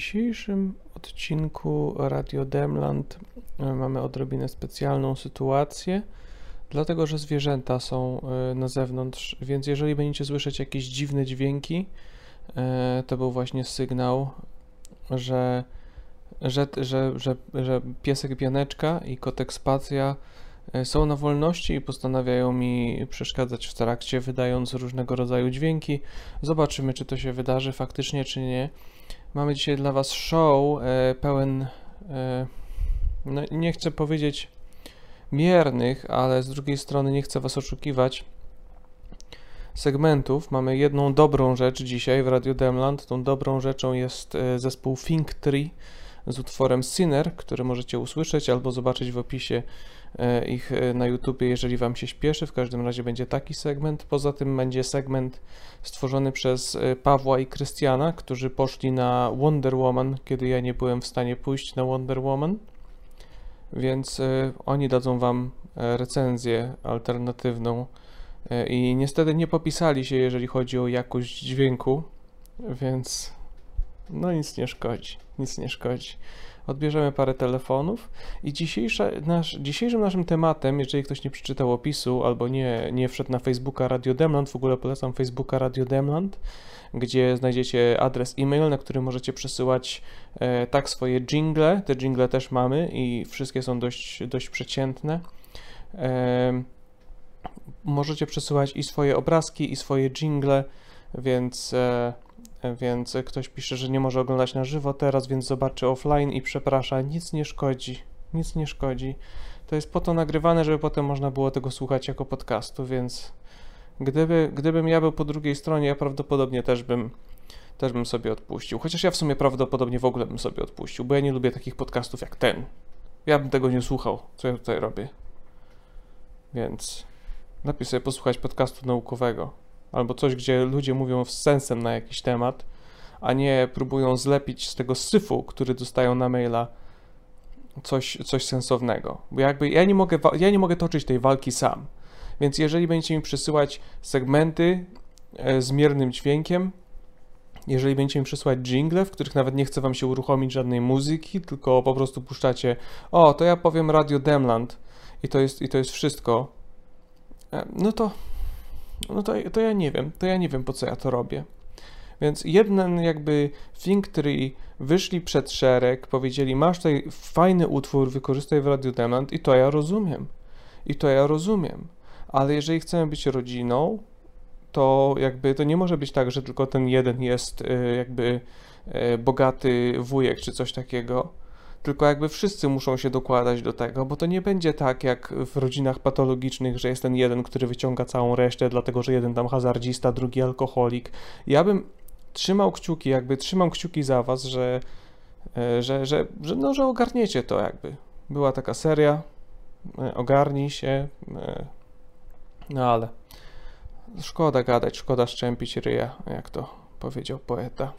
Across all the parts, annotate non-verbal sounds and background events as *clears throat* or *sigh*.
dzisiejszym odcinku Radio Demland e, mamy odrobinę specjalną sytuację, dlatego że zwierzęta są e, na zewnątrz, więc jeżeli będziecie słyszeć jakieś dziwne dźwięki, e, to był właśnie sygnał, że, że, że, że, że piesek Pianeczka i kotek Spacja są na wolności i postanawiają mi przeszkadzać w trakcie, wydając różnego rodzaju dźwięki. Zobaczymy, czy to się wydarzy faktycznie, czy nie. Mamy dzisiaj dla Was show e, pełen, e, no nie chcę powiedzieć miernych, ale z drugiej strony nie chcę Was oszukiwać segmentów. Mamy jedną dobrą rzecz dzisiaj w Radio Demland. Tą dobrą rzeczą jest e, zespół Think Tree z utworem Sinner, który możecie usłyszeć albo zobaczyć w opisie ich e, na YouTubie, jeżeli Wam się śpieszy. W każdym razie będzie taki segment. Poza tym będzie segment stworzony przez e, Pawła i Krystiana, którzy poszli na Wonder Woman, kiedy ja nie byłem w stanie pójść na Wonder Woman. Więc oni dadzą Wam recenzję alternatywną. I niestety nie popisali się, jeżeli chodzi o jakość dźwięku, więc no nic nie szkodzi, nic nie szkodzi odbierzemy parę telefonów i nasz, dzisiejszym naszym tematem, jeżeli ktoś nie przeczytał opisu albo nie, nie wszedł na Facebooka Radio Demland, w ogóle polecam Facebooka Radio Demland, gdzie znajdziecie adres e-mail, na który możecie przesyłać e, tak swoje jingle, te jingle też mamy i wszystkie są dość, dość przeciętne. E, możecie przesyłać i swoje obrazki, i swoje jingle, więc e, więc ktoś pisze, że nie może oglądać na żywo teraz, więc zobaczy offline i przeprasza, nic nie szkodzi, nic nie szkodzi. To jest po to nagrywane, żeby potem można było tego słuchać jako podcastu, więc gdyby, gdybym ja był po drugiej stronie, ja prawdopodobnie też bym, też bym sobie odpuścił. Chociaż ja w sumie prawdopodobnie w ogóle bym sobie odpuścił, bo ja nie lubię takich podcastów jak ten. Ja bym tego nie słuchał, co ja tutaj robię. Więc lepiej sobie posłuchać podcastu naukowego albo coś, gdzie ludzie mówią z sensem na jakiś temat, a nie próbują zlepić z tego syfu, który dostają na maila, coś, coś sensownego. Bo jakby ja nie, mogę, ja nie mogę toczyć tej walki sam. Więc jeżeli będziecie mi przesyłać segmenty e, z miernym dźwiękiem, jeżeli będziecie mi przesyłać jingle, w których nawet nie chce wam się uruchomić żadnej muzyki, tylko po prostu puszczacie, o, to ja powiem Radio Demland i to jest, i to jest wszystko, e, no to no to, to ja nie wiem, to ja nie wiem po co ja to robię. Więc jeden jakby Think Tree wyszli przed szereg, powiedzieli masz tutaj fajny utwór, wykorzystaj w Radio Demand i to ja rozumiem. I to ja rozumiem. Ale jeżeli chcemy być rodziną, to jakby to nie może być tak, że tylko ten jeden jest y, jakby y, bogaty wujek czy coś takiego tylko jakby wszyscy muszą się dokładać do tego, bo to nie będzie tak jak w rodzinach patologicznych, że jest ten jeden, który wyciąga całą resztę, dlatego że jeden tam hazardzista, drugi alkoholik. Ja bym trzymał kciuki, jakby trzymam kciuki za was, że, e, że, że, że, no, że ogarniecie to jakby. Była taka seria, e, ogarnij się, e, no ale szkoda gadać, szkoda szczępić ryja, jak to powiedział poeta.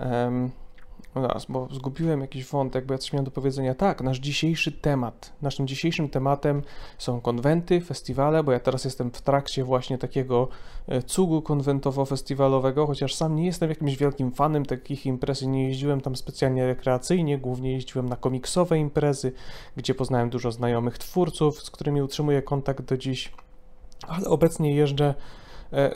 Um, Raz, bo zgubiłem jakiś wątek, bo ja coś miałem do powiedzenia. Tak, nasz dzisiejszy temat. Naszym dzisiejszym tematem są konwenty, festiwale, bo ja teraz jestem w trakcie właśnie takiego e, cugu konwentowo-festiwalowego, chociaż sam nie jestem jakimś wielkim fanem takich imprez nie jeździłem tam specjalnie rekreacyjnie, głównie jeździłem na komiksowe imprezy, gdzie poznałem dużo znajomych twórców, z którymi utrzymuję kontakt do dziś, ale obecnie jeżdżę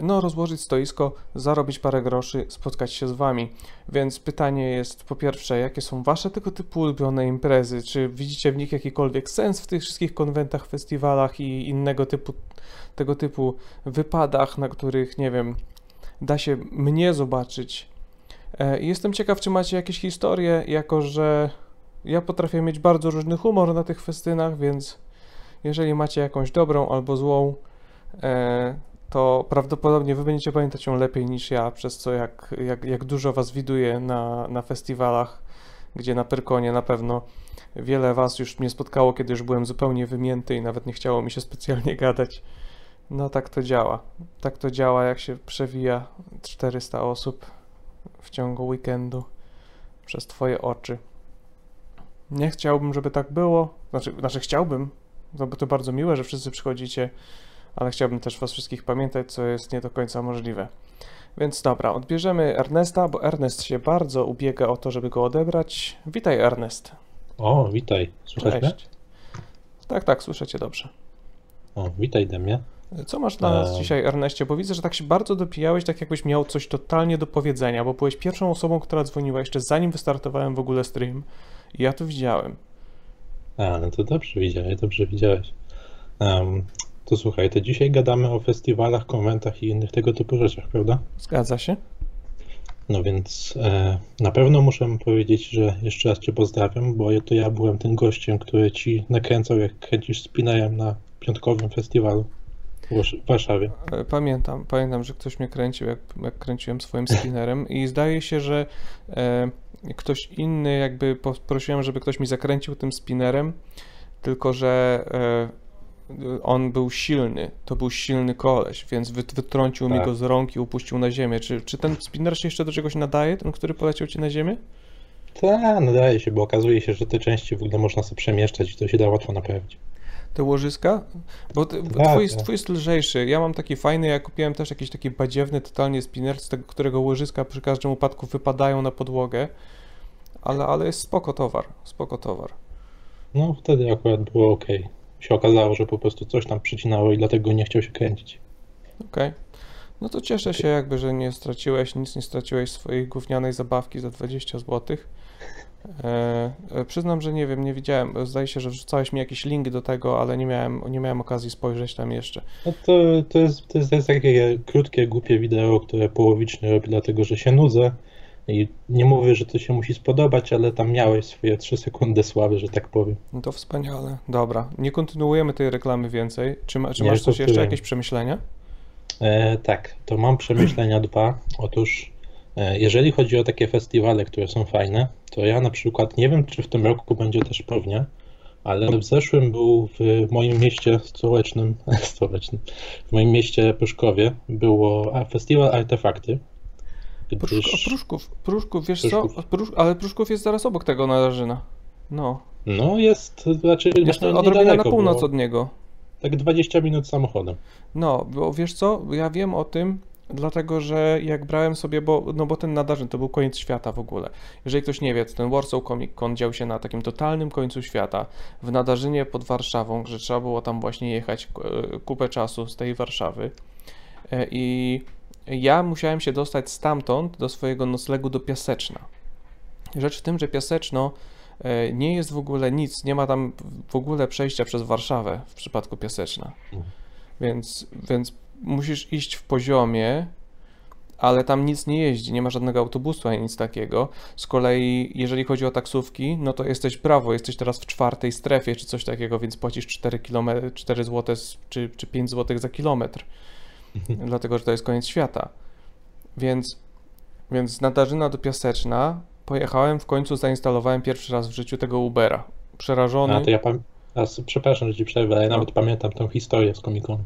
no, rozłożyć stoisko, zarobić parę groszy, spotkać się z Wami. Więc pytanie jest po pierwsze, jakie są Wasze tego typu ulubione imprezy? Czy widzicie w nich jakikolwiek sens w tych wszystkich konwentach, festiwalach i innego typu, tego typu wypadach, na których, nie wiem, da się mnie zobaczyć? E, jestem ciekaw, czy macie jakieś historie, jako że ja potrafię mieć bardzo różny humor na tych festynach, więc jeżeli macie jakąś dobrą albo złą, e, to prawdopodobnie wy będziecie pamiętać ją lepiej niż ja, przez co jak, jak, jak dużo was widuję na, na festiwalach, gdzie na Pyrkonie na pewno wiele was już mnie spotkało, kiedy już byłem zupełnie wymięty i nawet nie chciało mi się specjalnie *laughs* gadać. No tak to działa. Tak to działa, jak się przewija 400 osób w ciągu weekendu przez twoje oczy. Nie chciałbym, żeby tak było. Znaczy, znaczy chciałbym, bo to bardzo miłe, że wszyscy przychodzicie ale chciałbym też Was wszystkich pamiętać, co jest nie do końca możliwe. Więc dobra, odbierzemy Ernesta, bo Ernest się bardzo ubiega o to, żeby go odebrać. Witaj, Ernest. O, witaj. Słychać mnie? Tak, tak, słyszycie dobrze. O, witaj Demie. Co masz dla nas Eee. dzisiaj, Erneście? Bo widzę, że tak się bardzo dopijałeś, tak jakbyś miał coś totalnie do powiedzenia, bo byłeś pierwszą osobą, która dzwoniła jeszcze zanim wystartowałem w ogóle stream. I ja to widziałem. A, no to dobrze widziałeś, dobrze widziałeś. Em, to słuchaj, to dzisiaj gadamy o festiwalach, konwentach i innych tego typu rzeczach, prawda? Zgadza się? No więc e, na pewno muszę powiedzieć, że jeszcze raz Cię pozdrawiam, bo to ja byłem tym gościem, który Ci nakręcał, jak kręcisz spinajem na piątkowym festiwalu w Warszawie. E, Pamiętam, pamiętam, że ktoś mnie kręcił, jak, jak kręciłem swoim spinnerem i zdaje się, że e, ktoś inny, jakby poprosiłem, żeby ktoś mi zakręcił tym spinnerem, tylko że e, on był silny, to był silny koleś, więc wy, wytrącił mi Tak. go z rąk i upuścił na ziemię. Czy, czy ten spinner się jeszcze do czegoś nadaje, ten, który poleciał ci na ziemię? Tak, nadaje się, bo okazuje się, że te części w ogóle można sobie przemieszczać i to się da łatwo naprawić. Te łożyska? Bo, ty, bo Tak, twój, jest, tak. twój jest lżejszy. Ja mam taki fajny, ja kupiłem też jakiś taki badziewny totalnie spinner, z tego, którego łożyska przy każdym upadku wypadają na podłogę. Ale, ale jest spoko towar, spoko towar. No wtedy akurat było ok. Się okazało, że po prostu coś tam przycinało i dlatego nie chciał się kręcić. Okej. No to cieszę się jakby, że nie straciłeś, nic nie straciłeś swojej gównianej zabawki za 20 zł. E, e, przyznam, że nie wiem, nie widziałem. Zdaje się, że wrzucałeś mi jakiś link do tego, ale nie miałem, nie miałem okazji spojrzeć tam jeszcze. No to, to, jest, to, jest, to jest takie krótkie, głupie wideo, które połowicznie robię, dlatego że się nudzę. I nie mówię, że to się musi spodobać, ale tam miałeś swoje 3 sekundy sławy, że tak powiem. No to wspaniale. Dobra, nie kontynuujemy tej reklamy więcej. Czy, ma, czy masz coś jeszcze, jakieś przemyślenia? E, tak, to mam przemyślenia *clears throat* dwa. Otóż, e, jeżeli chodzi o takie festiwale, które są fajne, to ja na przykład nie wiem, czy w tym roku będzie też pewnie, ale w zeszłym był w moim mieście stołecznym, *laughs* stołecznym, w moim mieście Pruszkowie było festiwal Artefakty. Pruszk, o, Gdyż, Pruszków, Pruszków, wiesz Pruszków. co? Prusz, ale Pruszków jest zaraz obok tego nadarzyna. No, no jest raczej jest właśnie odrobinę na północ od niego. tak 20 minut samochodem. No, bo wiesz co, ja wiem o tym, dlatego że jak brałem sobie, bo, no bo ten nadarzyn to był koniec świata w ogóle. Jeżeli ktoś nie wie, to ten Warsaw Comic Con dział się na takim totalnym końcu świata, w nadarzynie pod Warszawą, że trzeba było tam właśnie jechać e, kupę czasu z tej Warszawy. E, I ja musiałem się dostać stamtąd do swojego noclegu do Piaseczna. Rzecz w tym, że Piaseczno e, nie jest w ogóle nic, nie ma tam w ogóle przejścia przez Warszawę w przypadku Piaseczna. Mhm. Więc, więc musisz iść w poziomie, ale tam nic nie jeździ, nie ma żadnego autobusu ani nic takiego. Z kolei, jeżeli chodzi o taksówki, no to jesteś brawo, jesteś teraz w czwartej strefie czy coś takiego, więc płacisz 4, km, 4 zł czy, czy 5 zł za kilometr, *laughs* dlatego że to jest koniec świata. Więc, więc z Nadarzyna do Piaseczna pojechałem, w końcu zainstalowałem pierwszy raz w życiu tego Ubera. Przerażony. A to ja pam- a, przepraszam, że ci przerwę, ale ja No. nawet pamiętam tę historię z Comic-Con.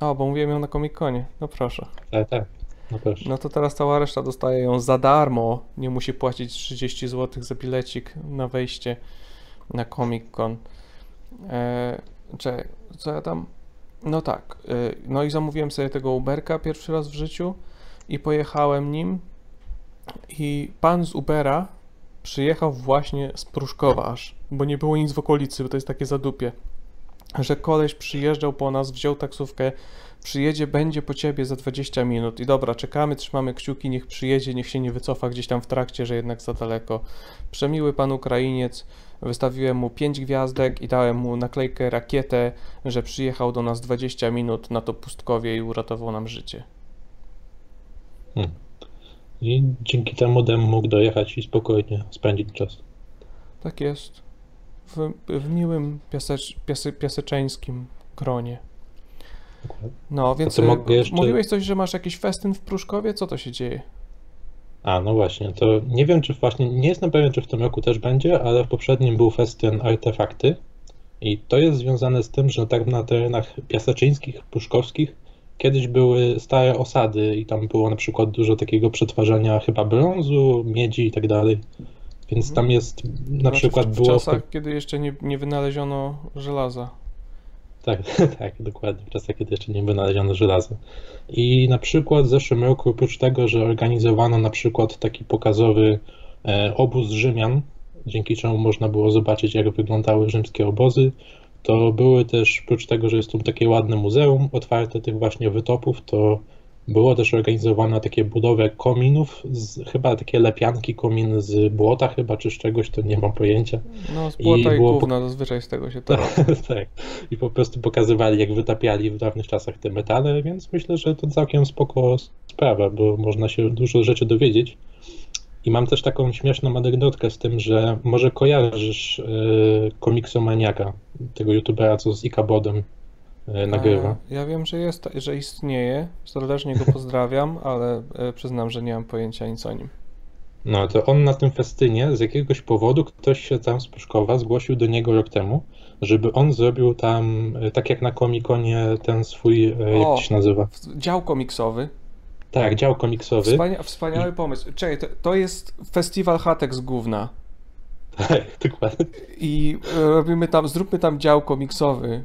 O, bo mówiłem ją na Comic-Conie. No proszę. Ale tak, no proszę. No to teraz cała reszta dostaje ją za darmo. Nie musi płacić 30 zł za bilecik na wejście na Comic Con. Eee, czekaj, co ja tam? No tak. e, no i zamówiłem sobie tego Uberka pierwszy raz w życiu i pojechałem nim. I pan z Ubera przyjechał właśnie z Pruszkowa aż, bo nie było nic w okolicy, bo to jest takie zadupie. Że koleś przyjeżdżał po nas, wziął taksówkę, przyjedzie, będzie po ciebie za 20 minut. I dobra, czekamy, trzymamy kciuki, niech przyjedzie, niech się nie wycofa gdzieś tam w trakcie, że jednak za daleko. Przemiły pan Ukrainiec, wystawiłem mu 5 gwiazdek i dałem mu naklejkę rakietę, że przyjechał do nas 20 minut na to pustkowie i uratował nam życie. I dzięki temu Dem mógł dojechać i spokojnie spędzić czas. Tak jest. W, w miłym piasecz, piasy, piaseczeńskim gronie. No, więc y, jeszcze- mówiłeś coś, że masz jakiś festyn w Pruszkowie? Co to się dzieje? A, no właśnie, to nie wiem, czy właśnie, nie jestem pewien, czy w tym roku też będzie, ale w poprzednim był festyn Artefakty i to jest związane z tym, że tak na terenach piaseczyńskich, puszkowskich kiedyś były stare osady i tam było na przykład dużo takiego przetwarzania chyba brązu, miedzi i tak dalej. Więc tam jest na Znaczy przykład w, w było... czasach, kiedy jeszcze nie, nie wynaleziono żelaza. Tak, *laughs* tak, dokładnie. W czasach, kiedy jeszcze nie wynaleziono żelaza. I na przykład w zeszłym roku, oprócz tego, że organizowano na przykład taki pokazowy e, obóz Rzymian, dzięki czemu można było zobaczyć, jak wyglądały rzymskie obozy, to były też, oprócz tego, że jest tu takie ładne muzeum otwarte tych właśnie wytopów, to było też organizowane takie budowę kominów, z, chyba takie lepianki komin z błota chyba, czy z czegoś, to nie mam pojęcia. No, z błota i, było po- gówna, zazwyczaj z tego się *laughs* to robi. tak. I po prostu pokazywali, jak wytapiali w dawnych czasach te metale, więc myślę, że to całkiem spoko sprawa, bo można się dużo rzeczy dowiedzieć. I mam też taką śmieszną anegdotkę z tym, że może kojarzysz yy, komiksomaniaka, tego youtubera, co z Ikabodem nagrywa. E, Ja wiem, że jest, że istnieje. Serdecznie go pozdrawiam, *laughs* ale e, przyznam, że nie mam pojęcia nic o nim. No to on na tym festynie z jakiegoś powodu ktoś się tam z Pruszkowa zgłosił do niego rok temu, żeby on zrobił tam, tak jak na komikonie, ten swój, jak O! to się nazywa? Dział komiksowy. Tak, dział komiksowy. Wspania wspaniały pomysł. Czekaj, to, to jest festiwal chatek z gówna. *laughs* Tak, dokładnie. I e, robimy tam, zróbmy tam dział komiksowy,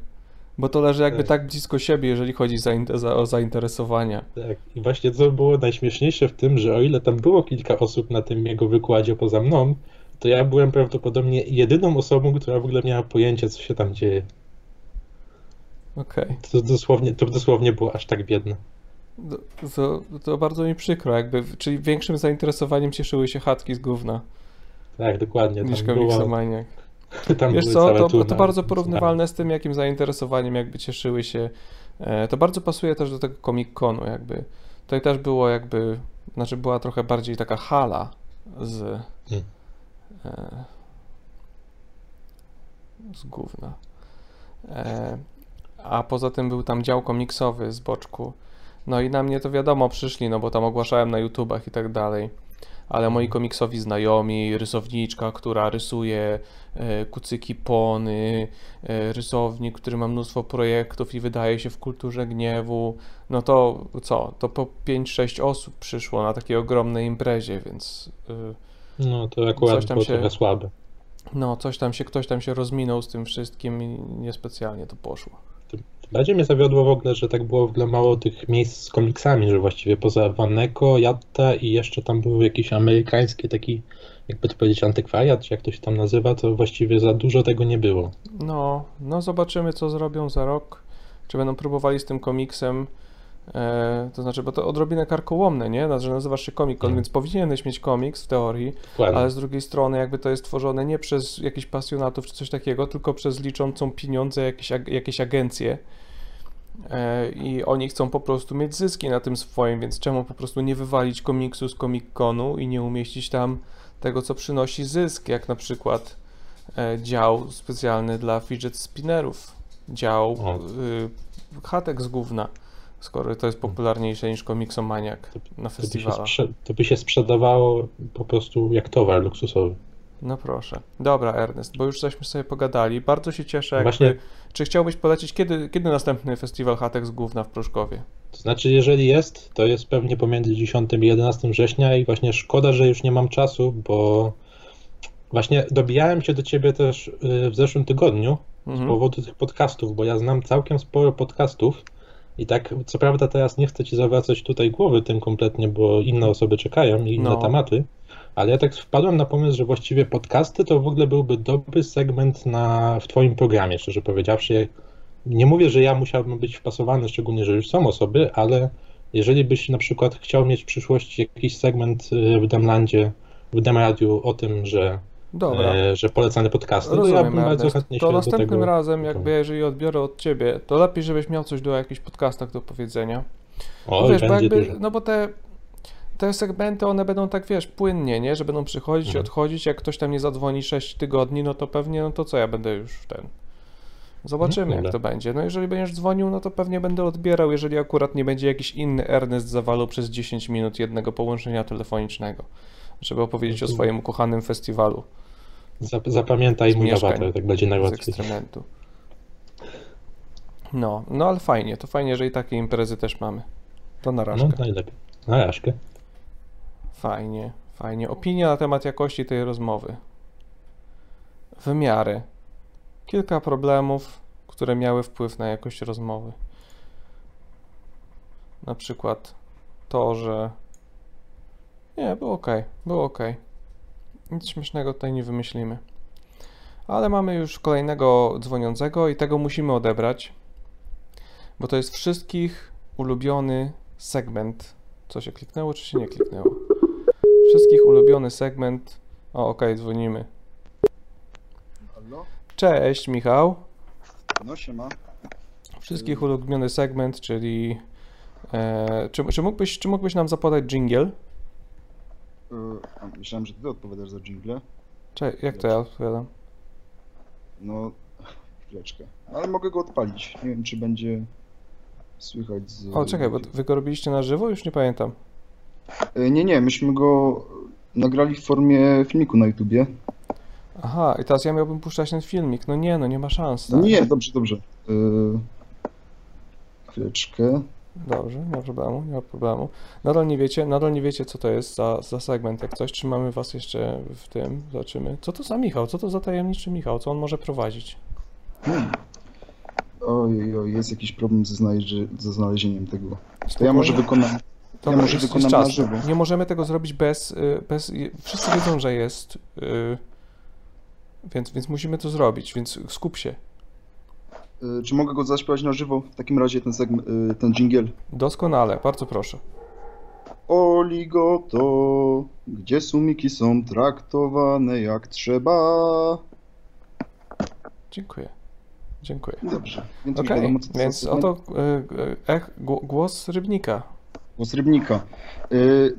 bo to leży jakby Tak. tak blisko siebie, jeżeli chodzi za, o zainteresowania. Tak, i właśnie co było najśmieszniejsze w tym, że o ile tam było kilka osób na tym jego wykładzie poza mną, to ja byłem prawdopodobnie jedyną osobą, która w ogóle miała pojęcie, co się tam dzieje. Okej. To dosłownie, to dosłownie było aż tak biedne. To, to, bardzo mi przykro, jakby, czyli większym zainteresowaniem cieszyły się chatki z gówna Tak, dokładnie. niż komiksomaniak. Tam Wiesz co, to, to bardzo porównywalne z tym, jakim zainteresowaniem jakby cieszyły się. E, to bardzo pasuje też do tego Comic-Conu jakby. Tutaj też było jakby, znaczy była trochę bardziej taka hala z e, z gówna. E, a poza tym był tam dział komiksowy z boczku. No i na mnie to wiadomo przyszli, no bo tam ogłaszałem na YouTubach i tak dalej. Ale moi komiksowi znajomi, rysowniczka, która rysuje e, kucyki pony, e, rysownik, który ma mnóstwo projektów i wydaje się w kulturze gniewu, no to co? To po 5-6 osób przyszło na takiej ogromnej imprezie, więc y, No to akurat Coś tam było się- trochę słabe. no coś tam się, ktoś tam się rozminął z tym wszystkim i niespecjalnie to poszło. Bardziej mnie zawiodło w ogóle, że tak było w ogóle mało tych miejsc z komiksami, że właściwie poza Waneko, Jatta i jeszcze tam był jakiś amerykański taki, jakby to powiedzieć, antykwariat, czy jak to się tam nazywa, to właściwie za dużo tego nie było. No, no zobaczymy co zrobią za rok. Czy będą próbowali z tym komiksem. E, to znaczy, bo to odrobinę karkołomne, nie? Znaczy, nazywasz się Comic Con, Mhm. więc powinieneś mieć komiks w teorii, ale z drugiej strony jakby to jest tworzone nie przez jakichś pasjonatów czy coś takiego, tylko przez liczącą pieniądze jakieś, ag- jakieś agencje. E, I oni chcą po prostu mieć zyski na tym swoim, więc czemu po prostu nie wywalić komiksu z Comic Conu i nie umieścić tam tego, co przynosi zysk, jak na przykład e, dział specjalny dla fidget spinnerów, dział y, chatek z gówna, skoro to jest popularniejsze niż komiksomaniak na festiwalach. sprze- to by się sprzedawało po prostu jak towar luksusowy. No proszę. Dobra, Ernest, bo już żeśmy sobie pogadali. Bardzo się cieszę. Jakby, Właśnie- Czy chciałbyś polecić, kiedy, kiedy następny festiwal chatek z gówna w Pruszkowie? To znaczy, jeżeli jest, to jest pewnie pomiędzy 10 i 11 września i właśnie szkoda, że już nie mam czasu, bo właśnie dobijałem się do ciebie też y, w zeszłym tygodniu z Mhm. powodu tych podcastów, bo ja znam całkiem sporo podcastów i tak, co prawda teraz nie chcę ci zawracać tutaj głowy tym kompletnie, bo inne osoby czekają i inne No. tematy, ale ja tak wpadłem na pomysł, że właściwie podcasty to w ogóle byłby dobry segment na, w twoim programie, szczerze powiedziawszy. Nie mówię, że ja musiałbym być wpasowany, szczególnie, że już są osoby, ale jeżeli byś na przykład chciał mieć w przyszłości jakiś segment y, w Demlandzie, w Demradiu o tym, że, Dobra. e, że polecane podcasty, to ja Rozumiem, bym bardzo chętnie To następnym tego... razem, jakby jeżeli odbiorę od ciebie, to lepiej, żebyś miał coś do jakichś podcastach do powiedzenia. O, Bo wiesz, bo jakby, dużo. no bo te, te segmenty, one będą tak, wiesz, płynnie, nie? Że będą przychodzić i Mhm. odchodzić, jak ktoś tam nie zadzwoni 6 tygodni, no to pewnie, no to co ja będę już ten... Zobaczymy, Mhm, jak dobra. to będzie. No jeżeli będziesz dzwonił, no to pewnie będę odbierał, jeżeli akurat nie będzie jakiś inny Ernest zawalał przez 10 minut jednego połączenia telefonicznego, żeby opowiedzieć o Mhm. swoim ukochanym festiwalu Zap- Zapamiętaj mój awatar, tak będzie z najłatwiej. ekstrementu. No, no ale fajnie, to fajnie, że i takie imprezy też mamy. To na No, rażkę. najlepiej. Na raszkę. Fajnie, fajnie. Opinia na temat jakości tej rozmowy. Wymiary. Kilka problemów, które miały wpływ na jakość rozmowy. Na przykład to, że. Nie, było ok, było ok. Nic śmiesznego tutaj nie wymyślimy. Ale mamy już kolejnego dzwoniącego i tego musimy odebrać, bo to jest wszystkich ulubiony segment. Co się kliknęło, czy się nie kliknęło? Wszystkich ulubiony segment. O, ok, dzwonimy. Halo? Cześć, Michał. No siema. Wszystkich ulubiony segment, czyli. E, czy, czy, mógłbyś, czy mógłbyś nam zapodać jingle? A, myślałem, że ty odpowiadasz za jingle. Cze, jak to ja odpowiadam? No, chwileczkę. Ale mogę go odpalić. Nie wiem, czy będzie słychać z... O, czekaj, bo wy go robiliście na żywo? Już nie pamiętam. Y, Nie, nie, myśmy go nagrali w formie filmiku na YouTubie. Aha, i teraz ja miałbym puszczać ten filmik. No nie, no nie ma szans, tak? Nie, dobrze, dobrze. Y, Chwileczkę. Dobrze, nie ma problemu, nie ma problemu. Nadal nie wiecie, nadal nie wiecie, co to jest za, za segment, jak coś. Trzymamy was jeszcze w tym, zobaczymy. Co to za Michał? Co to za tajemniczy Michał? Co on może prowadzić? Hmm. Oj, oj, jest jakiś problem ze, znalezie- ze znalezieniem tego. To ja może wykonam... To ja może jest- wykonam czas. na żywo. Nie możemy tego zrobić bez, y, bez... Wszyscy wiedzą, że jest, y, więc, więc musimy to zrobić, więc skup się. Y, Czy mogę go zaśpiewać na żywo? W takim razie ten segment, y, ten jingle. Doskonale, bardzo proszę. Oligoto, gdzie sumiki są traktowane jak trzeba. Dziękuję. Dziękuję. Dobrze, więc Okej, wiadomo, co to więc oto ech, gło- głos Rybnika. Głos Rybnika.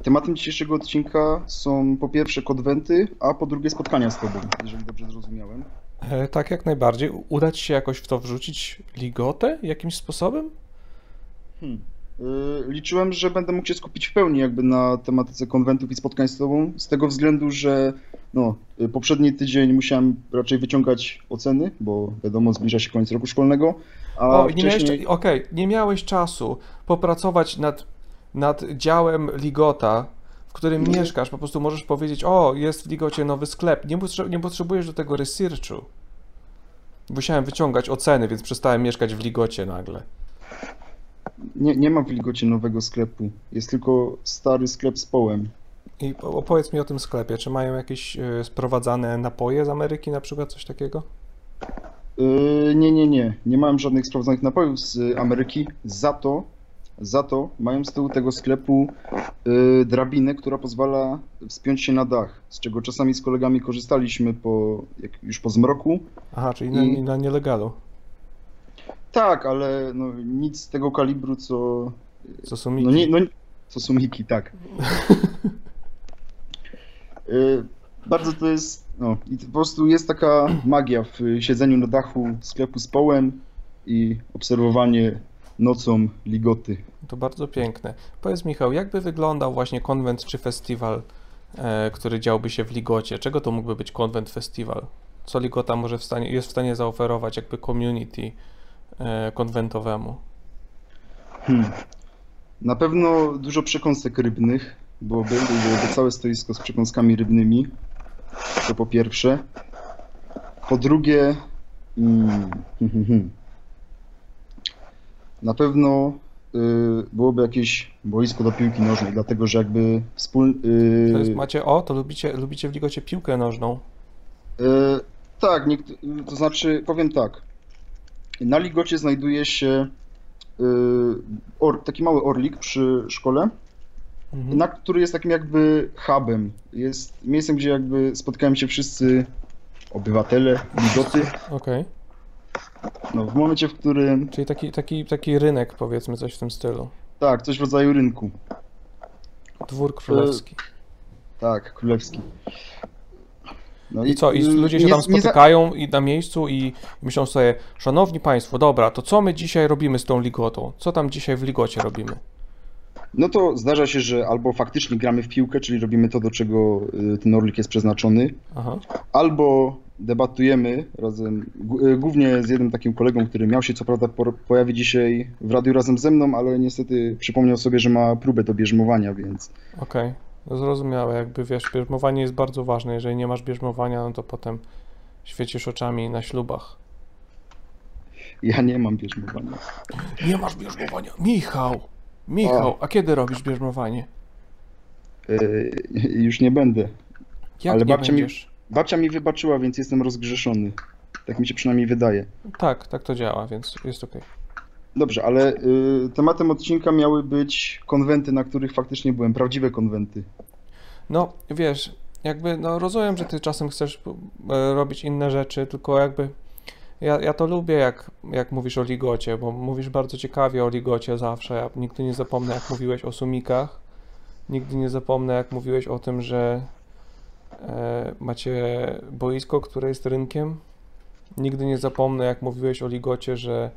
Tematem dzisiejszego odcinka są po pierwsze konwenty, a po drugie spotkania z tobą, jeżeli dobrze zrozumiałem. E, Tak, jak najbardziej. U- Uda ci się jakoś w to wrzucić ligotę jakimś sposobem? Hmm. Y, Liczyłem, że będę mógł się skupić w pełni jakby na tematyce konwentów i spotkań z tobą, z tego względu, że no, y, poprzedni tydzień musiałem raczej wyciągać oceny, bo wiadomo, zbliża się koniec roku szkolnego, a O, i nie wcześniej... okej, nie miałeś czasu popracować nad, nad działem Ligota, w którym mieszkasz. Po prostu możesz powiedzieć, o, jest w Ligocie nowy sklep. Nie, potrze- nie potrzebujesz do tego researchu. Musiałem wyciągać oceny, więc przestałem mieszkać w Ligocie nagle. Nie, nie ma w Ligocie nowego sklepu. Jest tylko stary sklep z połem. I opowiedz mi o tym sklepie. Czy mają jakieś e, sprowadzane napoje z Ameryki, na przykład coś takiego? Yy, nie, nie, nie. Nie mam żadnych sprawdzonych napojów z Ameryki. Za to, za to mają z tyłu tego sklepu yy, drabinę, która pozwala wspiąć się na dach, z czego czasami z kolegami korzystaliśmy po, już po zmroku. Aha, czyli na, I- na nielegalu. Tak, ale no, nic tego kalibru, co. Co są No nie, no, co sumiki, tak. Yy, *laughs* bardzo to jest. No, i po prostu jest taka magia w y, siedzeniu na dachu sklepu z połem i obserwowanie nocą ligoty. To bardzo piękne. Powiedz Michał, jakby wyglądał właśnie konwent czy festiwal, e, który działby się w Ligocie? Czego to mógłby być konwent, festiwal? Co Ligota może w stanie, jest w stanie zaoferować jakby community e, konwentowemu? Hmm. Na pewno dużo przekąsek rybnych, byłoby, byłoby całe stoisko z przekąskami rybnymi. To po pierwsze. Po drugie, mm, hmm, hmm, hmm. Na pewno y, byłoby jakieś boisko do piłki nożnej, dlatego że jakby wspól... y, To jest, macie, o, to lubicie, lubicie w Ligocie piłkę nożną. E, tak, niekt- to znaczy, powiem tak. Na Ligocie znajduje się e, or, taki mały orlik przy szkole, Mhm. na, który jest takim jakby hubem. Jest miejscem, gdzie jakby spotkają się wszyscy obywatele Ligoty. Okej. No, w momencie, w którym, Czyli taki, taki, taki rynek, powiedzmy, coś w tym stylu. tak, coś w rodzaju rynku. Dwór królewski. Tak, królewski. No I co? I y, ludzie się nie- tam nie za- spotykają i na miejscu i myślą sobie, szanowni państwo, dobra, to co my dzisiaj robimy z tą ligotą? Co tam dzisiaj w ligocie robimy? No to zdarza się, że albo faktycznie gramy w piłkę, czyli robimy to, do czego y, ten orlik jest przeznaczony, Aha. albo debatujemy razem, y, głównie z jednym takim kolegą, który miał się co prawda pojawić dzisiaj w radiu razem ze mną, ale niestety przypomniał sobie, że ma próbę do bierzmowania, więc Okej, no zrozumiałe, jakby wiesz, bierzmowanie jest bardzo ważne, jeżeli nie masz bierzmowania, no to potem świecisz oczami na ślubach. Ja nie mam bierzmowania. Nie masz bierzmowania. Michał! Michał, O. a kiedy robisz bierzmowanie? Yy, już nie będę. Jak Ale nie babcia mi- będziesz? Babcia mi wybaczyła, więc jestem rozgrzeszony. Tak mi się przynajmniej wydaje. Tak, tak to działa, więc jest okej. Dobrze, ale y, tematem odcinka miały być konwenty, na których faktycznie byłem, prawdziwe konwenty. No, wiesz, jakby, no rozumiem, że ty czasem chcesz e, robić inne rzeczy, tylko jakby ja, ja to lubię, jak, jak mówisz o ligocie, bo mówisz bardzo ciekawie o ligocie zawsze. Ja nigdy nie zapomnę, jak mówiłeś o sumikach. Nigdy nie zapomnę, jak mówiłeś o tym, że macie boisko, które jest rynkiem. Nigdy nie zapomnę, jak mówiłeś o ligocie, że,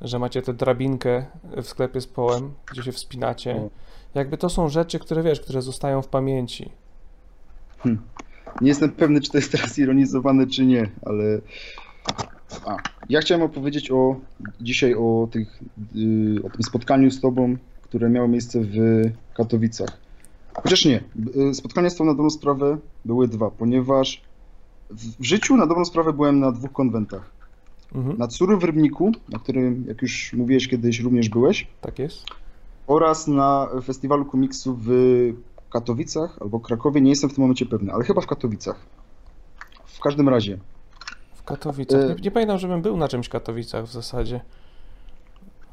że macie tę drabinkę w sklepie z połem, gdzie się wspinacie. Jakby to są rzeczy, które wiesz, które zostają w pamięci. Nie jestem pewny, czy to jest teraz ironizowane, czy nie, ale. A, ja chciałem opowiedzieć o dzisiaj o, tych, y, o tym spotkaniu z Tobą, które miało miejsce w Katowicach. Chociaż nie, y, spotkania z Tobą na dobrą sprawę były dwa, ponieważ w życiu na dobrą sprawę byłem na dwóch konwentach. Mhm, Na Tsuru w Rybniku, na którym, jak już mówiłeś kiedyś, również byłeś, tak jest. oraz na festiwalu komiksu w Katowicach albo Krakowie, nie jestem w tym momencie pewny, ale chyba w Katowicach. W każdym razie, W Katowicach. E- Nie, nie pamiętam, żebym był na czymś w Katowicach w zasadzie.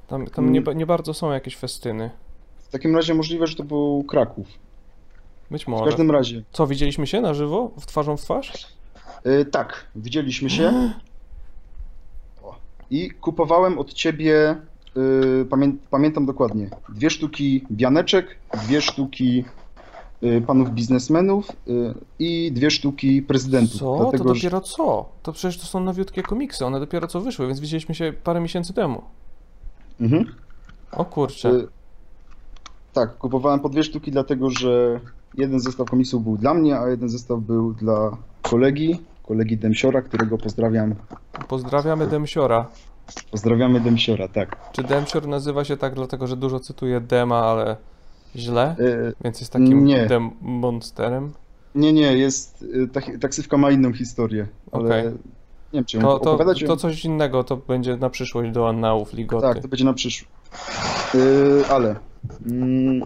Tam, tam nie, Mm. nie bardzo są jakieś festyny. w takim razie możliwe, że to był Kraków. Być W może. każdym razie, Co, widzieliśmy się na żywo? W twarzą w twarz? y, tak, widzieliśmy się *gasps* i kupowałem od ciebie, y, pamię pamiętam dokładnie, dwie sztuki bianeczek, dwie sztuki y, panów biznesmenów y, i dwie sztuki prezydentów. Co? dlatego, to że- dopiero co? To przecież to są nowiutkie komiksy, one dopiero co wyszły, więc widzieliśmy się parę miesięcy temu. Mhm. O kurczę. Y, Tak, kupowałem po dwie sztuki, dlatego że jeden zestaw komiksów był dla mnie, a jeden zestaw był dla kolegi, kolegi Demsiora, którego pozdrawiam. Pozdrawiamy Demsiora. Pozdrawiamy Demsiora, tak. Czy Demsior nazywa się tak dlatego, że dużo cytuje Dema, ale źle? Y, Więc jest takim nie. demonsterem? Nie, nie, jest, y, tak, taksywka ma inną historię, ale Okej. nie wiem, czy ją To, to, opowiadać? to coś innego, to będzie na przyszłość do annałów Ligoty. Tak, to będzie na przyszłość. Yy, ale mm,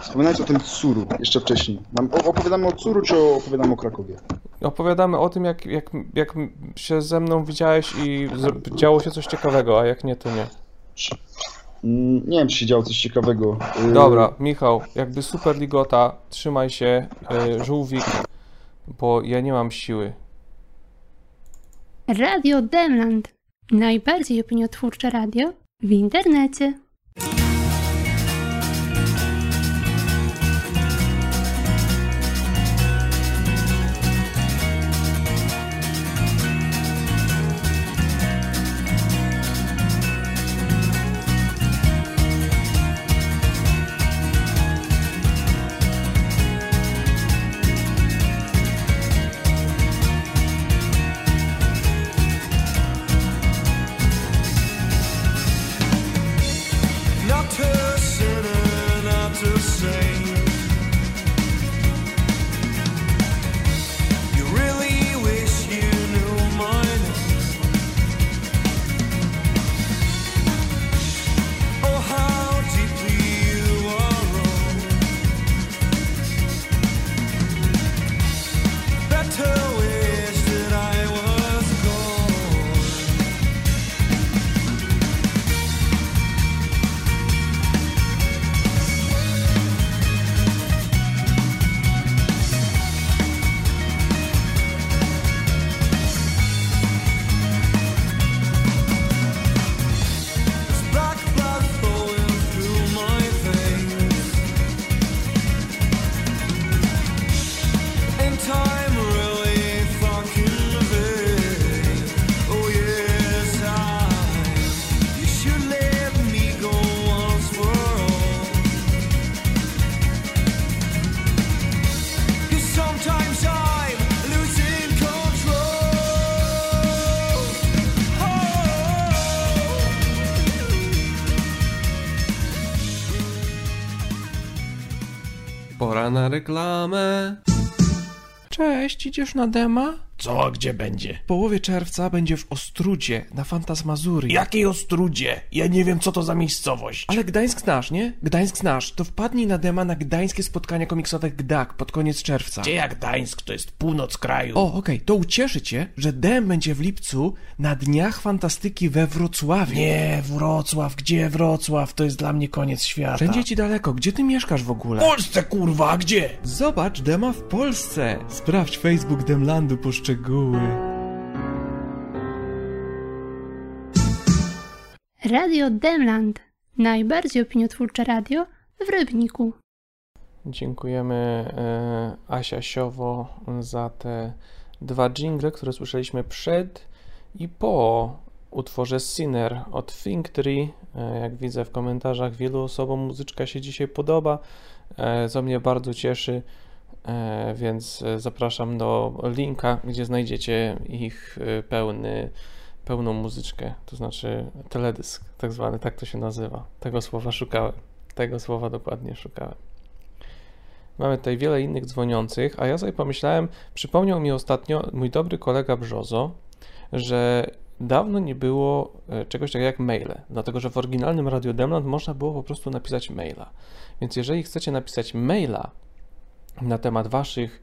wspominając o tym Tsuru jeszcze wcześniej. Opowiadamy o Tsuru, czy opowiadamy o Krakowie? Opowiadamy o tym, jak, jak, jak się ze mną widziałeś i działo się coś ciekawego, a jak nie, to nie. Mm, nie wiem, czy się działo coś ciekawego. Yy, Dobra, Michał, jakby super ligota, trzymaj się, y, żółwik, bo ja nie mam siły. Radio Demland. Najbardziej opiniotwórcze radio w internecie. Na reklamę. Cześć, idziesz na dema? Co, gdzie będzie? W połowie czerwca będzie w Ostrudzie, na Fantasmazury. Jakiej Ostrudzie? Ja nie wiem, co to za miejscowość. Ale Gdańsk znasz, nie? Gdańsk znasz. To wpadnij na dema na gdańskie spotkania komiksowe GDAK pod koniec czerwca. Gdzie jak Gdańsk? To jest północ kraju. O, okej, to ucieszy cię, że DM będzie w lipcu na Dniach Fantastyki we Wrocławiu. Nie, Wrocław, gdzie Wrocław? To jest dla mnie koniec świata. Wszędzie ci daleko. Gdzie ty mieszkasz w ogóle? W Polsce, kurwa, gdzie? Zobacz dema w Polsce. Sprawdź Facebook Demlandu po szczegóły. Radio Demland. Najbardziej opiniotwórcze radio w Rybniku. Dziękujemy e, Asia Siowo za te dwa jingle, które słyszeliśmy przed i po utworze Sinner od Think Tree. E, jak widzę w komentarzach, wielu osobom muzyczka się dzisiaj podoba, e, co mnie bardzo cieszy, więc e, zapraszam do linka, gdzie znajdziecie ich e, pełny, pełną muzyczkę, to znaczy teledysk, tak zwany, tak to się nazywa. Tego słowa szukałem, tego słowa dokładnie szukałem. Mamy tutaj wiele innych dzwoniących, a ja sobie pomyślałem, przypomniał mi ostatnio mój dobry kolega Brzozo, że dawno nie było e, czegoś takiego jak maile, dlatego że w oryginalnym Radio Demland można było po prostu napisać maila. Więc jeżeli chcecie napisać maila na temat waszych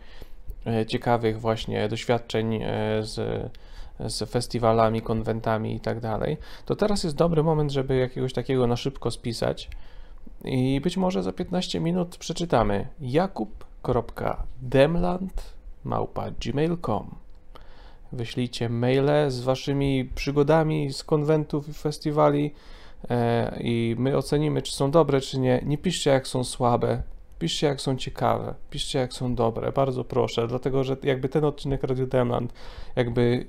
e, ciekawych właśnie doświadczeń e, z, z festiwalami, konwentami i tak dalej, to teraz jest dobry moment, żeby jakiegoś takiego na szybko spisać. I być może za 15 minut przeczytamy jakub.demland.gmail.com Wyślijcie maile z waszymi przygodami z konwentów i festiwali e, i my ocenimy, czy są dobre, czy nie. Nie piszcie, jak są słabe. Piszcie, jak są ciekawe. Piszcie, jak są dobre. Bardzo proszę, dlatego że jakby ten odcinek Radio Demland, jakby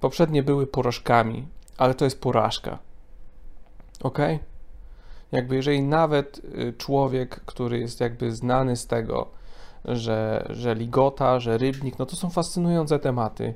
poprzednie były porażkami, ale to jest porażka. Ok? Jakby jeżeli nawet y, człowiek, który jest jakby znany z tego, że, że ligota, że rybnik, no to są fascynujące tematy.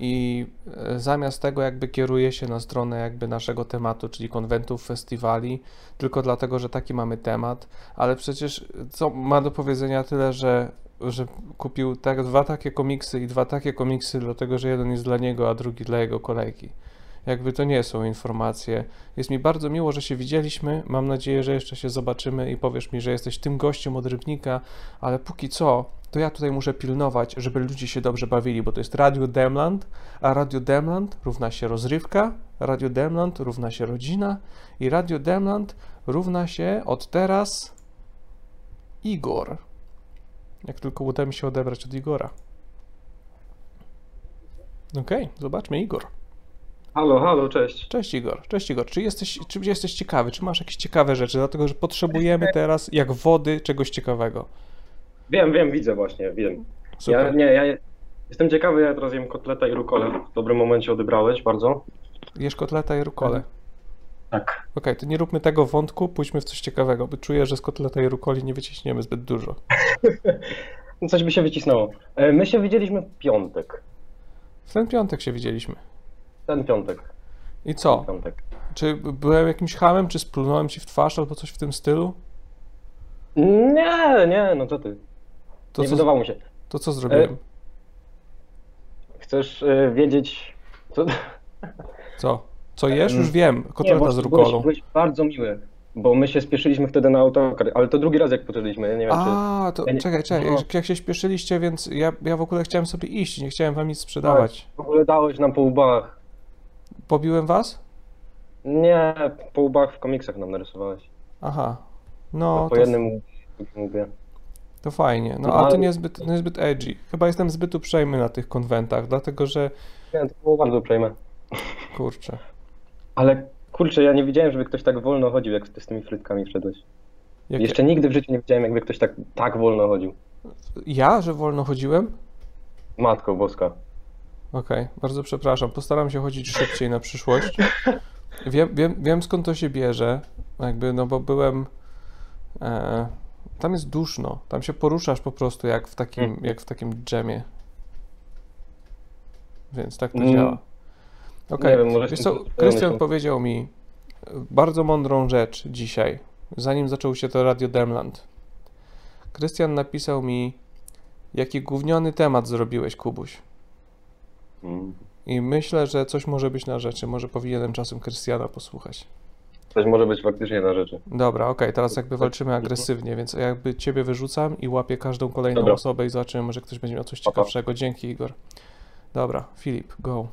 I e, zamiast tego jakby kieruje się na stronę jakby naszego tematu, czyli konwentów, festiwali, tylko dlatego, że taki mamy temat, ale przecież co ma do powiedzenia tyle, że, że kupił tak, dwa takie komiksy i dwa takie komiksy, dlatego że jeden jest dla niego, a drugi dla jego kolegi. Jakby to nie są informacje. Jest mi bardzo miło, że się widzieliśmy. Mam nadzieję, że jeszcze się zobaczymy i powiesz mi, że jesteś tym gościem od Rybnika, ale póki co, to ja tutaj muszę pilnować, żeby ludzie się dobrze bawili, bo to jest Radio Demland, a Radio Demland równa się rozrywka, Radio Demland równa się rodzina i Radio Demland równa się od teraz Igor. Jak tylko uda mi się odebrać od Igora. Okej, zobaczmy Igor. Halo, halo, cześć. Cześć Igor, cześć Igor. Czy jesteś, czy jesteś ciekawy? Czy masz jakieś ciekawe rzeczy? Dlatego, że potrzebujemy teraz, jak wody, czegoś ciekawego. Wiem, wiem, widzę właśnie, wiem. Ja, Super. nie, ja jestem ciekawy, ja teraz jem kotleta i rukolę. W dobrym momencie odebrałeś bardzo. Jesz kotleta i rukole. Tak. Okej, to nie róbmy tego wątku, pójdźmy w coś ciekawego, bo czuję, że z kotleta i rukoli nie wyciśniemy zbyt dużo. *laughs* Coś by się wycisnęło. E, My się widzieliśmy w piątek. W ten piątek się widzieliśmy. Ten piątek. I co? Piątek. Czy byłem jakimś hamem, czy splunąłem ci w twarz albo coś w tym stylu? Nie, nie, no co ty. To nie co, wydawało mi się. to co zrobiłem? Chcesz e, wiedzieć, co... Co? Co jesz? Już wiem. Nie, Kotleta bo z rukolą. byłeś, byłeś bardzo miły, bo my się spieszyliśmy wtedy na autokar, ale to drugi raz jak poszedliśmy, ja nie wiem czy... A, to Ja nie- czekaj, czekaj, no. jak, się śpieszyliście, więc ja, ja w ogóle chciałem sobie iść, nie chciałem wam nic sprzedawać. W ogóle dałeś nam po łbach. Pobiłem was? Nie, po łbach w komiksach nam narysowałeś. Aha. No, po to, jednym łbie. to fajnie. No, No, a to ale- niezbyt, niezbyt edgy. Chyba jestem zbyt uprzejmy na tych konwentach, dlatego że, Nie, to było bardzo uprzejme. kurczę. Ale kurczę, ja nie widziałem, żeby ktoś tak wolno chodził, jak ty z tymi frytkami wszedłeś. Jakie- Jeszcze nigdy w życiu nie widziałem, jakby ktoś tak, tak wolno chodził. Ja, że wolno chodziłem? Matko boska. Okej, bardzo przepraszam. Postaram się chodzić szybciej na przyszłość. Wiem, wiem, wiem skąd to się bierze. Jakby, no bo byłem. E, tam jest duszno. Tam się poruszasz po prostu jak w takim, Mhm. jak w takim dżemie. Więc tak to Mm. działa. Okej, może wiesz co, Krystian powiedział mi e, bardzo mądrą rzecz dzisiaj, zanim zaczął się to Radio Demland. Krystian napisał mi, jaki gówniony temat zrobiłeś, Kubuś. I myślę, że coś może być na rzeczy. Może powinienem czasem Krystiana posłuchać. Coś może być faktycznie na rzeczy. Dobra, okej, teraz jakby walczymy agresywnie, więc jakby ciebie wyrzucam i łapię każdą kolejną Dobra. osobę i zobaczymy, może ktoś będzie miał coś ciekawszego. Dzięki, Igor. Dobra, Filip, go.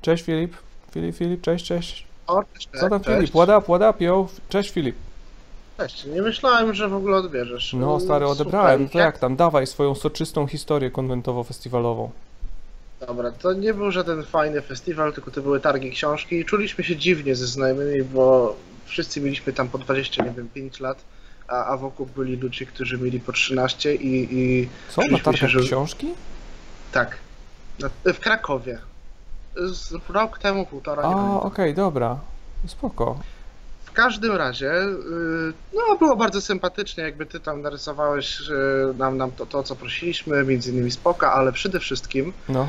Cześć, Filip. Filip, Filip, cześć, cześć. O, cześć, Co tam, cześć. Filip? What up, what up, yo? Cześć, Filip. Cześć, nie myślałem, że w ogóle odbierzesz. No, stary, odebrałem. To jak tam? Dawaj swoją soczystą historię konwentowo-festiwalową. Dobra, to nie był żaden fajny festiwal, tylko to były targi książki i czuliśmy się dziwnie ze znajomymi, bo wszyscy mieliśmy tam po 20, nie wiem, 5 lat, a, a wokół byli ludzie, którzy mieli po 13 i, i Co, na Czuliśmy się, targach że- książki? tak, na, w Krakowie. Z rok temu, półtora, nie A, okej, dobra. Spoko. W każdym razie, y, no było bardzo sympatycznie, jakby ty tam narysowałeś nam, nam to, to, co prosiliśmy, między innymi spoka, ale przede wszystkim No.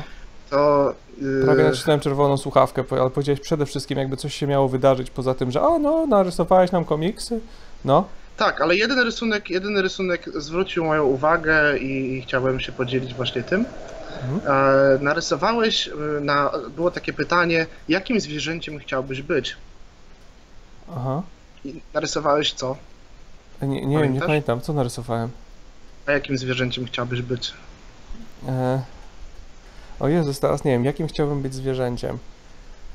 to... y, Prawie nacisnąłem czerwoną słuchawkę, ale powiedziałeś przede wszystkim, jakby coś się miało wydarzyć poza tym, że o, no, narysowałeś nam komiksy. No. Tak, ale jeden rysunek, jeden rysunek zwrócił moją uwagę i, i chciałbym się podzielić właśnie tym. Mhm. E, narysowałeś, y, na, było takie pytanie, jakim zwierzęciem chciałbyś być? Aha. I narysowałeś co? Nie, nie wiem, nie pamiętam, co narysowałem. A jakim zwierzęciem chciałbyś być? E... O Jezus, teraz nie wiem, jakim chciałbym być zwierzęciem.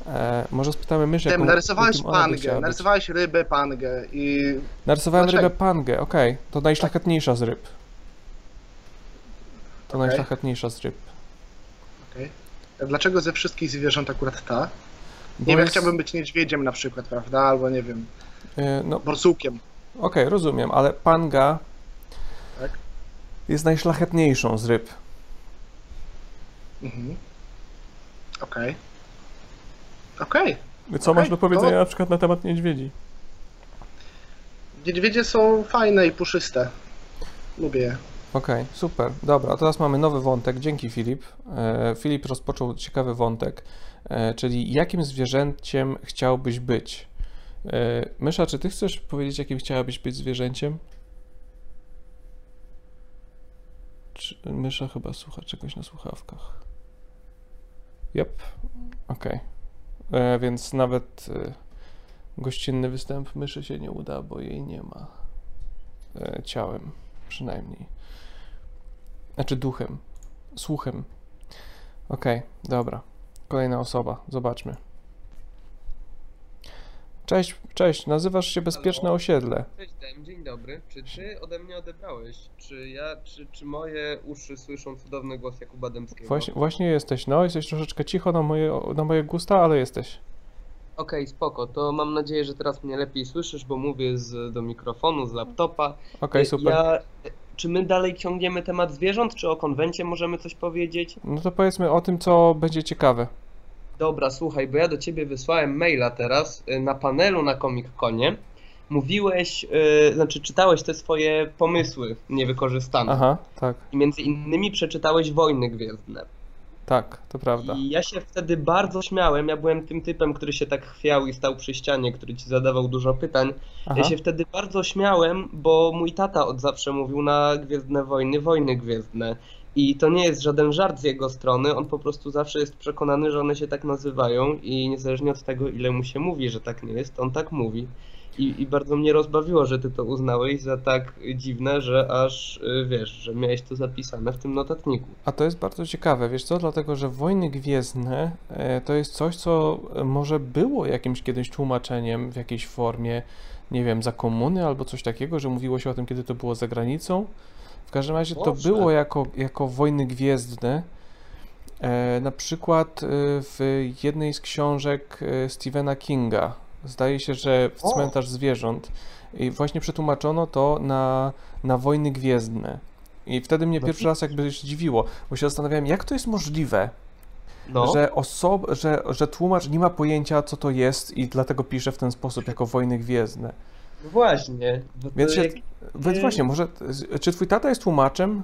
E... Może spytamy mysz, jaką, narysowałeś ona by pangę, narysowałeś rybę pangę i Narysowałem Dlaczego? rybę pangę, okej. To najszlachetniejsza z ryb. To Okej. najszlachetniejsza z ryb. dlaczego ze wszystkich zwierząt akurat ta? Nie wiem, jest- chciałbym być niedźwiedziem na przykład, prawda? Albo nie wiem, e, No, borsukiem. okej, rozumiem, ale panga Tak. jest najszlachetniejszą z ryb. Mhm. Okej. Okej. Co Okej, masz do powiedzenia to- na przykład na temat niedźwiedzi? Niedźwiedzie są fajne i puszyste. Lubię je. Okej, super. Dobra, teraz mamy nowy wątek. Dzięki Filip. E, Filip rozpoczął ciekawy wątek, e, czyli jakim zwierzęciem chciałbyś być? E, Mysza, czy ty chcesz powiedzieć, jakim chciałabyś być zwierzęciem? Czy Mysza chyba słucha czegoś na słuchawkach. Yep, okej. E, Więc nawet gościnny występ myszy się nie uda, bo jej nie ma ciałem, przynajmniej. Znaczy duchem. Słuchem. Okej, dobra. Kolejna osoba. Zobaczmy. Cześć, cześć. Nazywasz się Bezpieczne Halo. Osiedle. Cześć Dem, dzień dobry. Czy ty ode mnie odebrałeś? Czy ja, czy, czy moje uszy słyszą cudowny głos Jakuba Dębskiego? Właśnie, właśnie jesteś. No, jesteś troszeczkę cicho na moje, na moje gusta, ale jesteś. Okej, spoko. To mam nadzieję, że teraz mnie lepiej słyszysz, bo mówię z, do mikrofonu, z laptopa. Okej, E, super. Ja, czy my dalej ciągniemy temat zwierząt, czy o konwencie możemy coś powiedzieć? No to powiedzmy o tym, co będzie ciekawe. Dobra, słuchaj, bo ja do ciebie wysłałem maila teraz y, na panelu na Comic Conie. Mówiłeś, y, znaczy czytałeś te swoje pomysły niewykorzystane. Aha, tak, I między innymi przeczytałeś Wojny Gwiezdne. Tak, to prawda. I ja się wtedy bardzo śmiałem. Ja byłem tym typem, który się tak chwiał i stał przy ścianie, który ci zadawał dużo pytań. Aha, Ja się wtedy bardzo śmiałem, bo mój tata od zawsze mówił na Gwiezdne Wojny, Wojny Gwiezdne. I to nie jest żaden żart z jego strony, on po prostu zawsze jest przekonany, że one się tak nazywają i niezależnie od tego, ile mu się mówi, że tak nie jest, on tak mówi. I, I bardzo mnie rozbawiło, że ty to uznałeś za tak dziwne, że aż y, wiesz, że miałeś to zapisane w tym notatniku. A to jest bardzo ciekawe, wiesz co? Dlatego, że Wojny Gwiezdne e, to jest coś, co e, może było jakimś kiedyś tłumaczeniem w jakiejś formie, nie wiem, za komuny albo coś takiego, że mówiło się o tym, kiedy to było za granicą. W każdym razie to było jako, jako Wojny Gwiezdne. E, na przykład w jednej z książek Stephena Kinga, zdaje się, że w! Cmentarz Zwierząt, i właśnie przetłumaczono to na, na Wojny Gwiezdne. I wtedy mnie No pierwszy raz jakby zdziwiło, bo się zastanawiałem, jak to jest możliwe, No, że, osob, że, że tłumacz nie ma pojęcia, co to jest i dlatego pisze w ten sposób, jako Wojny Gwiezdne. no właśnie. to Więc się, jak- więc właśnie, może, czy twój tata jest tłumaczem?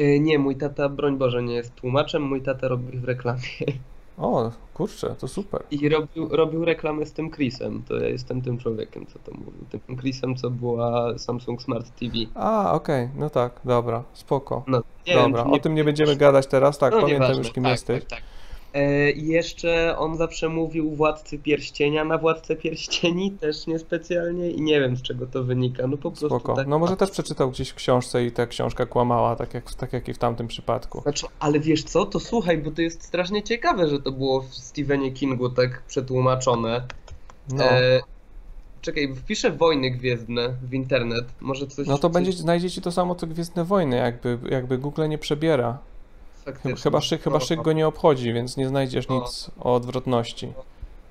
Y, Nie, mój tata, broń Boże, nie jest tłumaczem, mój tata robi w reklamie. O, kurczę, to super. I robił, robił reklamę z tym Chrisem. To ja jestem tym człowiekiem, co to mówił. Tym Chrisem, co była Samsung Smart TV. A, okej, no tak, dobra, spoko. No, nie Dobra, wiem, o tym nie będziemy gadać teraz, tak, no, pamiętam już kim tak, jesteś. Tak, tak. E, I jeszcze on zawsze mówił Władcy Pierścienia na Władcę Pierścieni, też niespecjalnie i nie wiem z czego to wynika. No po prostu Spoko. tak. No może też przeczytał gdzieś w książce i ta książka kłamała, tak jak, tak jak i w tamtym przypadku. Znaczy, ale wiesz co, to słuchaj, bo to jest strasznie ciekawe, że to było w Stephenie Kingu tak przetłumaczone. No, E, czekaj, wpiszę Wojny Gwiezdne w internet, może coś... no to coś będzie, znajdziecie to samo co Gwiezdne Wojny, jakby, jakby Google nie przebiera. Chyba, faktycznie. chyba, szyk, chyba szyk go nie obchodzi, więc nie znajdziesz No. nic o odwrotności.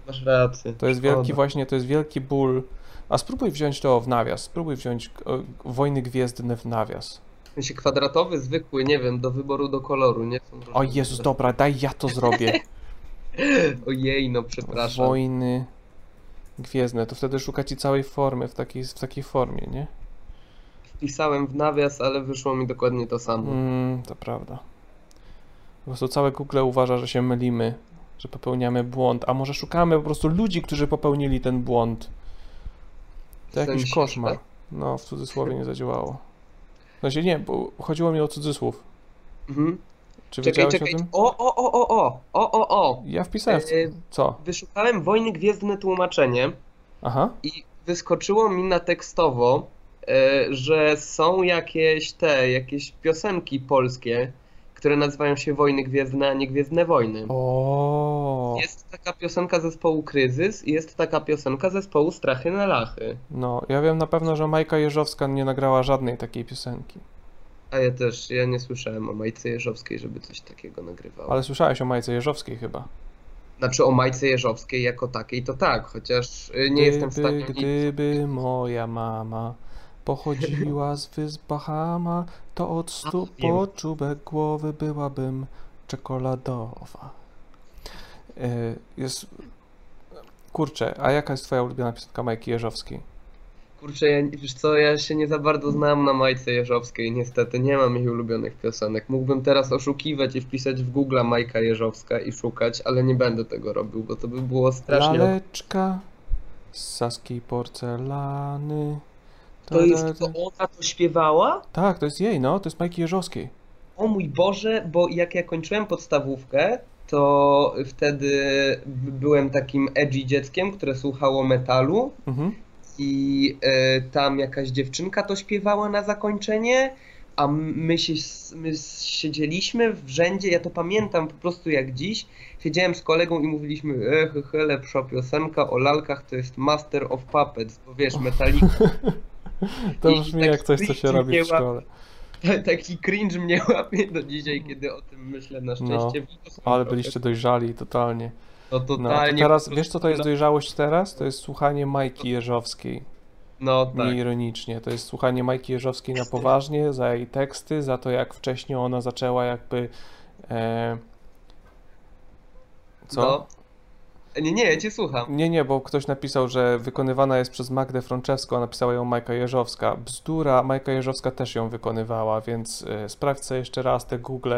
Masz rację. To jest wielki Szkoda. właśnie, to jest wielki ból. A spróbuj wziąć to w nawias, spróbuj wziąć o, Wojny Gwiezdne w nawias. Sensie kwadratowy, zwykły, nie wiem, do wyboru, do koloru, nie? Są O Jezus, dobra, daj ja to zrobię. *laughs* Ojej, no przepraszam. Wojny Gwiezdne, to wtedy szuka ci całej formy, w takiej, w takiej formie, nie? Wpisałem w nawias, ale wyszło mi dokładnie to samo. Mm, to prawda. Po prostu całe Google uważa, że się mylimy, że popełniamy błąd, a może szukamy po prostu ludzi, którzy popełnili ten błąd. To jakiś koszmar. No, w cudzysłowie nie zadziałało. W sensie nie, bo chodziło mi o cudzysłów. Mhm. Czy Czekaj, czekaj. o tym? O, o, o, o, o, o, o, o. Ja wpisałem. w- E, Co? Wyszukałem Wojny Gwiezdne tłumaczenie Aha. i wyskoczyło mi na tekstowo, e, że są jakieś te, jakieś piosenki polskie, które nazywają się Wojny Gwiezdne, a nie Gwiezdne Wojny. O, Jest taka piosenka zespołu Kryzys i jest taka piosenka zespołu Strachy na Lachy. no, ja wiem na pewno, że Majka Jeżowska nie nagrała żadnej takiej piosenki. A ja też, ja nie słyszałem o Majce Jeżowskiej, żeby coś takiego nagrywała. Ale słyszałeś o Majce Jeżowskiej chyba. Znaczy o Majce Jeżowskiej jako takiej to tak, chociaż y, nie jestem w stanie Gdyby, nic... gdyby moja mama pochodziła z wysp Bahama, to od stóp po czubek głowy byłabym czekoladowa. Y, Jest... Kurczę, a jaka jest twoja ulubiona piosenka Majki Jeżowskiej? Kurczę, ja, wiesz co, ja się nie za bardzo znam na Majce Jeżowskiej, niestety nie mam jej ulubionych piosenek. Mógłbym teraz oszukiwać i wpisać w Google Majka Jeżowska i szukać, ale nie będę tego robił, bo to by było strasznie... Laleczka z saskiej porcelany. To jest, to ona to śpiewała? Tak, to jest jej, no, to jest Majki Jeżowskiej. O mój Boże, bo jak ja kończyłem podstawówkę, to wtedy byłem takim edgy dzieckiem, które słuchało metalu Mhm. i e, tam jakaś dziewczynka to śpiewała na zakończenie, a my, się, my siedzieliśmy w rzędzie, ja to pamiętam po prostu jak dziś, siedziałem z kolegą i mówiliśmy, ech, ech, lepsza piosenka o lalkach to jest Master of Puppets, bo wiesz, *laughs* Metallica, *laughs* To I brzmi tak jak coś, co się *laughs* robi w szkole. *laughs* taki cringe mnie łapie do dzisiaj, kiedy o tym myślę, na szczęście. No, Ale byliście dojrzali totalnie. No No, to totalnie. teraz, po wiesz co to jest dojrzałość teraz? To jest słuchanie Majki Jeżowskiej. No tak. Nie ironicznie. To jest słuchanie Majki Jeżowskiej na poważnie, za jej teksty, za to jak wcześniej ona zaczęła jakby... E... Co? No. Nie, nie, ja cię słucham. Nie, nie, bo ktoś napisał, że wykonywana jest przez Magdę Frączewską, a napisała ją Majka Jeżowska. Bzdura, Majka Jeżowska też ją wykonywała, więc e, sprawdź sobie jeszcze raz te Google,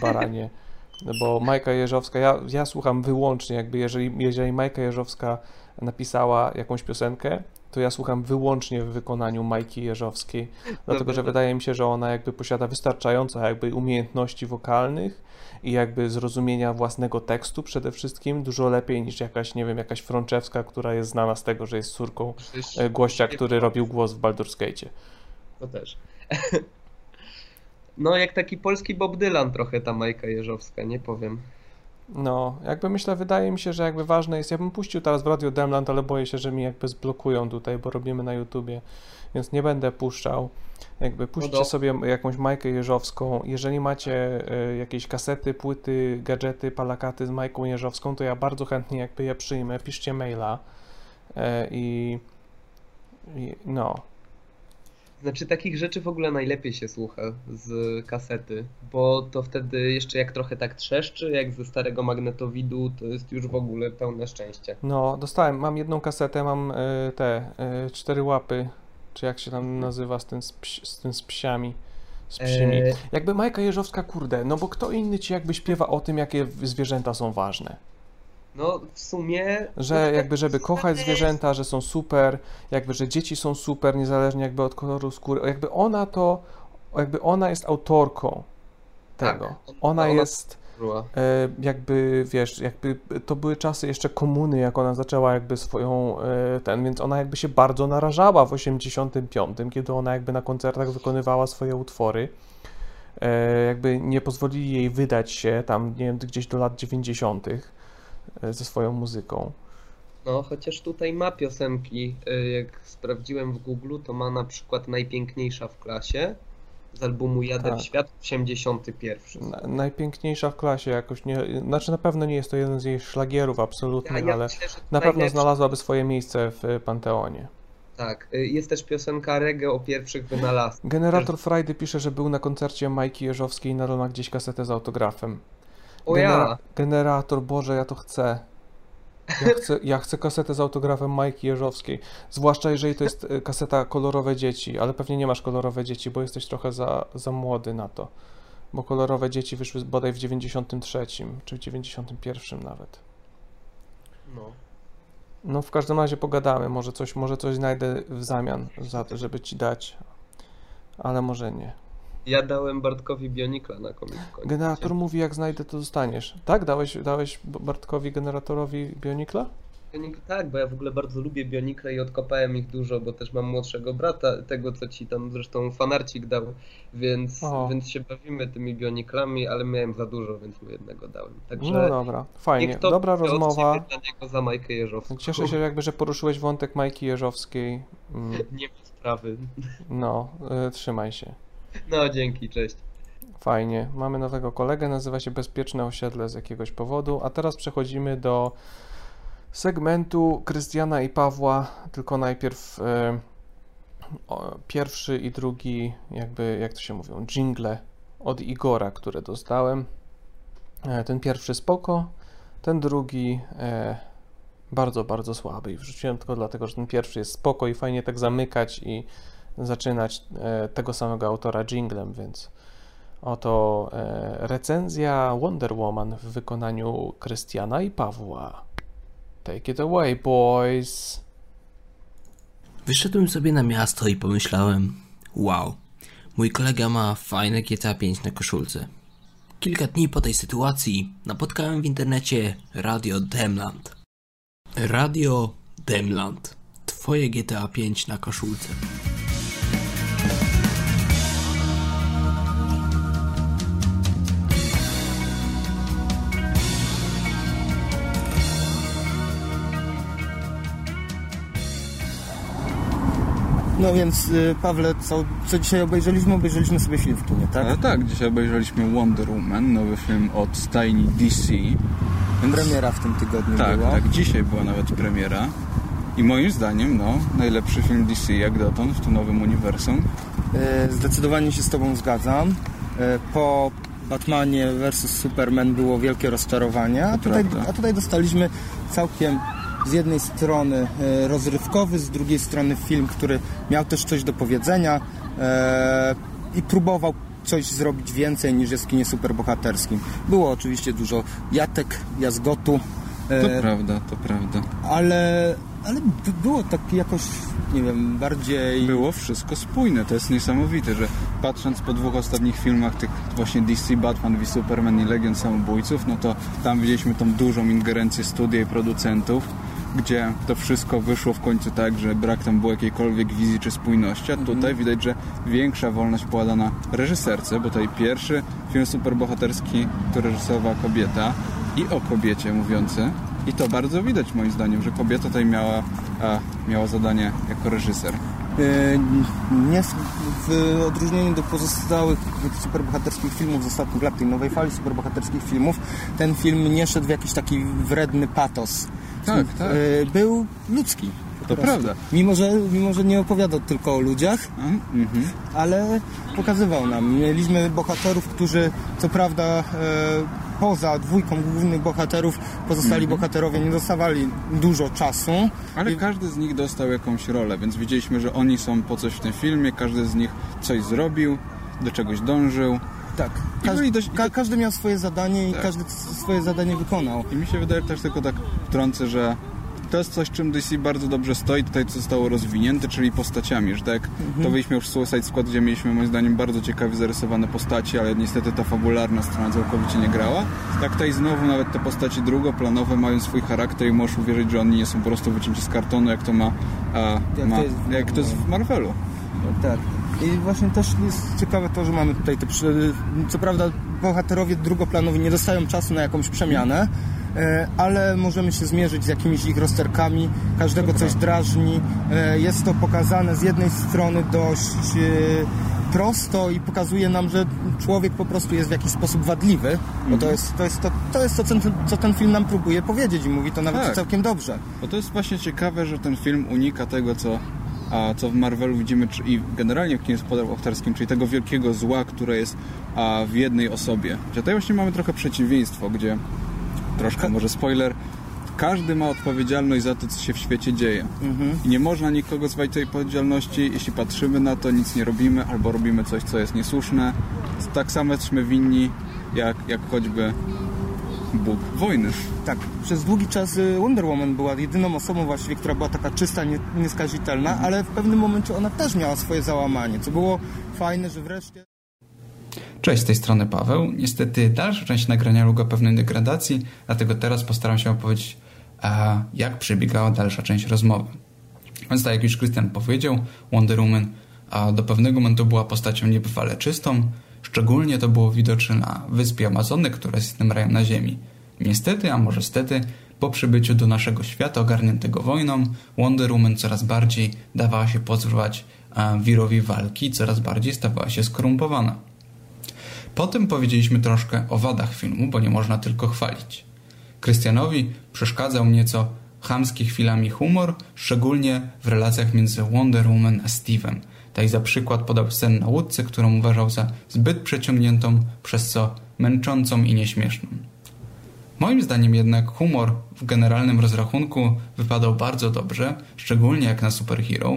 baranie. *laughs* No Bo Majka Jeżowska, ja, ja słucham wyłącznie, jakby jeżeli, jeżeli Majka Jeżowska napisała jakąś piosenkę, to ja słucham wyłącznie w wykonaniu Majki Jeżowskiej, *laughs* dlatego że wydaje mi się, że ona jakby posiada wystarczająco jakby umiejętności wokalnych i jakby zrozumienia własnego tekstu przede wszystkim dużo lepiej niż jakaś, nie wiem, jakaś Frączewska, która jest znana z tego, że jest córką Przecież e, gościa, który robił głos w Baldur's Gate. To też. *laughs* No, jak taki polski Bob Dylan trochę ta Majka Jeżowska, nie powiem. No, jakby myślę, wydaje mi się, że jakby ważne jest, ja bym puścił teraz w Radio Demland, ale boję się, że mi jakby zblokują tutaj, bo robimy na YouTubie, więc nie będę puszczał. Jakby puśćcie dobra. sobie jakąś Majkę Jeżowską. Jeżeli macie e, jakieś kasety, płyty, gadżety, palakaty z Majką Jeżowską, to ja bardzo chętnie jakby je przyjmę. Piszcie maila e, i, i no. Znaczy, takich rzeczy w ogóle najlepiej się słucha z kasety, bo to wtedy jeszcze jak trochę tak trzeszczy, jak ze starego magnetowidu, to jest już w ogóle pełne szczęście. No, dostałem, mam jedną kasetę, mam e, te e, cztery łapy, czy jak się tam nazywa z tym z, psi, z tym z psiami. z psimi. Eee. Jakby Majka Jeżowska, kurde, no bo kto inny ci jakby śpiewa o tym, jakie zwierzęta są ważne. No w sumie... Że jakby, żeby kochać zwierzęta, że są super, jakby, że dzieci są super, niezależnie jakby od koloru skóry. Jakby ona to, jakby ona jest autorką tego. Tak, Ona ona- jest e, jakby, wiesz, jakby to były czasy jeszcze komuny, jak ona zaczęła jakby swoją, e, ten, więc ona jakby się bardzo narażała w 85, kiedy ona jakby na koncertach wykonywała swoje utwory. E, jakby nie pozwolili jej wydać się tam, nie wiem, gdzieś do lat 90. e, ze swoją muzyką. No, chociaż tutaj ma piosenki, y, jak sprawdziłem w Google, to ma na przykład Najpiękniejsza w klasie z albumu Jadę Tak. w świat 81. Na, najpiękniejsza w klasie jakoś nie, znaczy na pewno nie jest to jeden z jej szlagierów Ja, absolutnych, ja ale myślę, na pewno znalazłaby swoje miejsce w e, Panteonie. Tak, jest też piosenka reggae o pierwszych wynalazkach. Generator Friday pisze, że był na koncercie Majki Jeżowskiej i ma gdzieś kasetę z autografem. O ja! Generator, Boże, ja to chcę. Ja *laughs* chcę, ja chcę kasetę z autografem Majki Jeżowskiej. Zwłaszcza jeżeli to jest e, kaseta kolorowe dzieci, ale pewnie nie masz kolorowe dzieci, bo jesteś trochę za, za młody na to. Bo kolorowe dzieci wyszły bodaj w 93 czy w 91 nawet. No. No w każdym razie pogadamy, może coś, może coś znajdę w zamian za to, żeby ci dać. Ale może nie. Ja dałem Bartkowi Bionikla na Con. Generator mówi, jak znajdę, to dostaniesz. Tak? Dałeś, dałeś Bartkowi generatorowi Bionikla? Bionik- Tak, bo ja w ogóle bardzo lubię Bionikle i odkopałem ich dużo, bo też mam młodszego brata, tego co ci tam zresztą fanarcik dał, więc, O. więc się bawimy tymi Bioniklami, ale miałem za dużo, więc mu jednego dałem. Także No dobra, fajnie. Dobra rozmowa. dla niego za Majkę Jeżowską. Cieszę się jakby, że poruszyłeś wątek Majki Jeżowskiej. Mm, *laughs* Nie ma sprawy. No, y, trzymaj się. No dzięki, cześć. Fajnie. Mamy nowego kolegę, nazywa się Bezpieczne Osiedle z jakiegoś powodu. A teraz przechodzimy do segmentu Krystiana i Pawła, tylko najpierw e, o, pierwszy i drugi, jakby, jak to się mówią, jingle od Igora, które dostałem. E, ten pierwszy spoko, ten drugi e, bardzo, bardzo słaby i wrzuciłem tylko dlatego, że ten pierwszy jest spoko i fajnie tak zamykać i zaczynać e, tego samego autora jinglem, więc oto e, recenzja Wonder Woman w wykonaniu Krystiana i Pawła. Take it away, boys. Wyszedłem sobie na miasto i pomyślałem, wow, mój kolega ma fajne GTA 5 na koszulce. Kilka dni po tej sytuacji napotkałem w internecie Radio Demland. Radio Demland. Twoje GTA 5 na koszulce. No więc y, Pawle, co, co dzisiaj obejrzeliśmy? Obejrzeliśmy sobie film w kinie, tak? Ale tak, dzisiaj obejrzeliśmy Wonder Woman, nowy film od stajni DC. Premiera w tym tygodniu Tak, była. tak, dzisiaj była nawet premiera. I moim zdaniem, no, najlepszy film DC jak dotąd w tym nowym uniwersum. E, Zdecydowanie się z Tobą zgadzam. E, Po Batmanie vs Superman było wielkie rozczarowanie, a tutaj, a tutaj dostaliśmy całkiem z jednej strony e, rozrywkowy, z drugiej strony film, który miał też coś do powiedzenia e, i próbował coś zrobić więcej niż jest w kinie superbohaterskim. Było oczywiście dużo jatek, jazgotu, To e, prawda, to prawda. ale, ale by- było tak jakoś, nie wiem, bardziej... Było wszystko spójne, to jest niesamowite, że patrząc po dwóch ostatnich filmach tych właśnie DC, Batman v Superman i Legion Samobójców, no to tam widzieliśmy tą dużą ingerencję studia i producentów, gdzie to wszystko wyszło w końcu tak, że brak tam było jakiejkolwiek wizji czy spójności, a tutaj widać, że większa wolność była dana reżyserce, bo tutaj pierwszy film superbohaterski, który reżyserowała kobieta i o kobiecie mówiący. I to bardzo widać moim zdaniem, że kobieta tutaj miała, miała zadanie jako reżyser. E, Nie, w- w odróżnieniu do pozostałych superbohaterskich filmów z ostatnich lat, tej nowej fali superbohaterskich filmów, ten film nie szedł w jakiś taki wredny patos. Tak, tak. E, Był ludzki. To prawda. Mimo że, mimo, że nie opowiadał tylko o ludziach, Mhm. ale pokazywał nam. Mieliśmy bohaterów, którzy co prawda e, poza dwójką głównych bohaterów, pozostali Mhm. bohaterowie nie dostawali dużo czasu. Ale każdy z nich dostał jakąś rolę, więc widzieliśmy, że oni są po coś w tym filmie, każdy z nich coś zrobił. do czegoś dążył. Tak. I Każ, byli dość, ka, każdy miał swoje zadanie i Tak. każdy swoje zadanie wykonał. I mi się wydaje też tylko tak wtrącę, że to jest coś, czym DC bardzo dobrze stoi, tutaj co zostało rozwinięte, czyli postaciami, że tak Mhm. to wyjśmy już w Suicide Squad, gdzie mieliśmy moim zdaniem bardzo ciekawie zarysowane postaci, ale niestety ta fabularna strona całkowicie nie grała. Tak tutaj znowu nawet te postaci drugoplanowe mają swój charakter i możesz uwierzyć, że oni nie są po prostu wycięci z kartonu, jak to ma, a, Jak ma to jest w jak to jest w Marvelu. Tak. I właśnie też jest ciekawe to, że mamy tutaj te. Co prawda, bohaterowie drugoplanowi nie dostają czasu na jakąś przemianę, ale możemy się zmierzyć z jakimiś ich rozterkami. Każdego coś drażni. E, Jest to pokazane z jednej strony dość e, prosto i pokazuje nam, że człowiek po prostu jest w jakiś sposób wadliwy, bo to jest to, jest to, to, jest to co, ten, film nam próbuje powiedzieć i mówi to nawet Tak. całkiem dobrze. Bo to jest właśnie ciekawe, że ten film unika tego, co, a, co w Marvelu widzimy czy, i generalnie w kinie bohaterskim, czyli tego wielkiego zła, które jest a, w jednej osobie. Że tutaj właśnie mamy trochę przeciwieństwo, gdzie troszkę może spoiler, każdy ma odpowiedzialność za to, co się w świecie dzieje. Mhm. I nie można nikogo zwać tej odpowiedzialności, jeśli patrzymy na to, nic nie robimy, albo robimy coś, co jest niesłuszne. Tak samo jesteśmy winni, jak, jak choćby Bóg wojny. Tak, przez długi czas y, Wonder Woman była jedyną osobą właściwie, która była taka czysta, nie, nieskazitelna, ale w pewnym momencie ona też miała swoje załamanie, co było fajne, że wreszcie... Cześć, z tej strony Paweł. Niestety dalsza część nagrania ulega pewnej degradacji, dlatego teraz postaram się opowiedzieć, a, jak przebiegała dalsza część rozmowy. Więc tak jak już Krystian powiedział, Wonder Woman a, do pewnego momentu była postacią niebywale czystą, szczególnie to było widoczne na wyspie Amazony, która jest jednym rajem na Ziemi. Niestety, a może stety, po przybyciu do naszego świata ogarniętego wojną, Wonder Woman coraz bardziej dawała się pozrywać a, wirowi walki, coraz bardziej stawała się skorumpowana. Potem powiedzieliśmy troszkę o wadach filmu, bo nie można tylko chwalić. Krystianowi przeszkadzał nieco chamski chwilami humor, szczególnie w relacjach między Wonder Woman a Steve'em. Tak za przykład podał scenę na łódce, którą uważał za zbyt przeciągniętą, przez co męczącą i nieśmieszną. Moim zdaniem jednak humor w generalnym rozrachunku wypadał bardzo dobrze, szczególnie jak na superhero.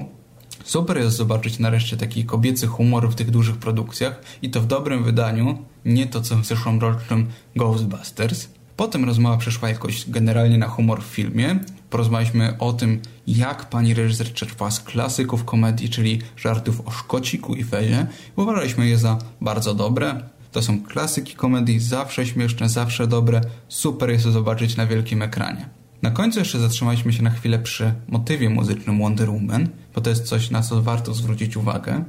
Super jest zobaczyć nareszcie taki kobiecy humor w tych dużych produkcjach i to w dobrym wydaniu, nie to co w zeszłorocznym Ghostbusters. Potem rozmowa przeszła jakoś generalnie na humor w filmie. Porozmawialiśmy o tym, jak pani reżyser czerpała z klasyków komedii, czyli żartów o Szkociku i Fezie. Uważaliśmy je za bardzo dobre. To są klasyki komedii, zawsze śmieszne, zawsze dobre. Super jest to zobaczyć na wielkim ekranie. Na końcu jeszcze zatrzymaliśmy się na chwilę przy motywie muzycznym Wonder Woman, bo to jest coś, na co warto zwrócić uwagę.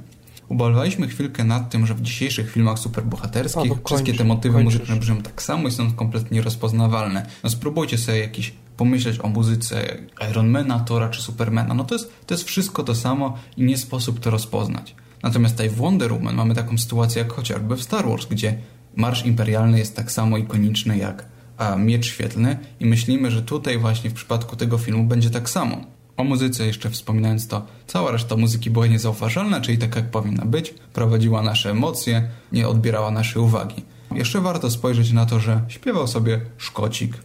Ubolewaliśmy chwilkę nad tym, że w dzisiejszych filmach superbohaterskich Paweł, wszystkie te motywy kończysz. muzyczne brzmią tak samo i są kompletnie rozpoznawalne. No spróbujcie sobie jakiś pomyśleć o muzyce Ironmana, Tora czy Supermana. No to jest, to jest wszystko to samo i nie sposób to rozpoznać. Natomiast tutaj w Wonder Woman mamy taką sytuację jak chociażby w Star Wars, gdzie Marsz Imperialny jest tak samo ikoniczny jak a, Miecz Świetlny i myślimy, że tutaj właśnie w przypadku tego filmu będzie tak samo. O muzyce jeszcze wspominając to, cała reszta muzyki była niezauważalna, czyli tak jak powinna być, prowadziła nasze emocje, nie odbierała naszej uwagi. Jeszcze warto spojrzeć na to, że śpiewał sobie Szkocik.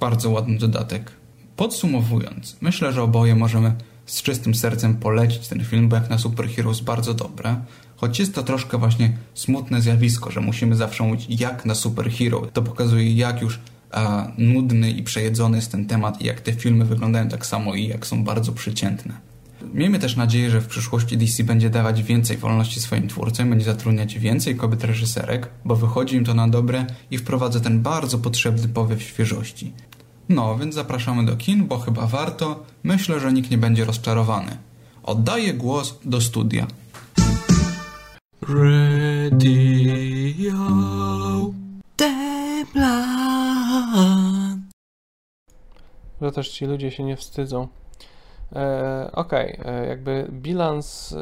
Bardzo ładny dodatek. Podsumowując, myślę, że oboje możemy z czystym sercem polecić ten film, bo jak na superheroes bardzo dobre. Choć jest to troszkę właśnie smutne zjawisko, że musimy zawsze mówić jak na superhero. To pokazuje jak już a, nudny i przejedzony jest ten temat i jak te filmy wyglądają tak samo i jak są bardzo przeciętne. Miejmy też nadzieję, że w przyszłości DC będzie dawać więcej wolności swoim twórcom, będzie zatrudniać więcej kobiet reżyserek, bo wychodzi im to na dobre i wprowadza ten bardzo potrzebny powiew świeżości. No, więc zapraszamy do kin, bo chyba warto. Myślę, że nikt nie będzie rozczarowany. Oddaję głos do studia. Radio Demlan. Że też ci ludzie się nie wstydzą. E, Okej, e, jakby bilans e,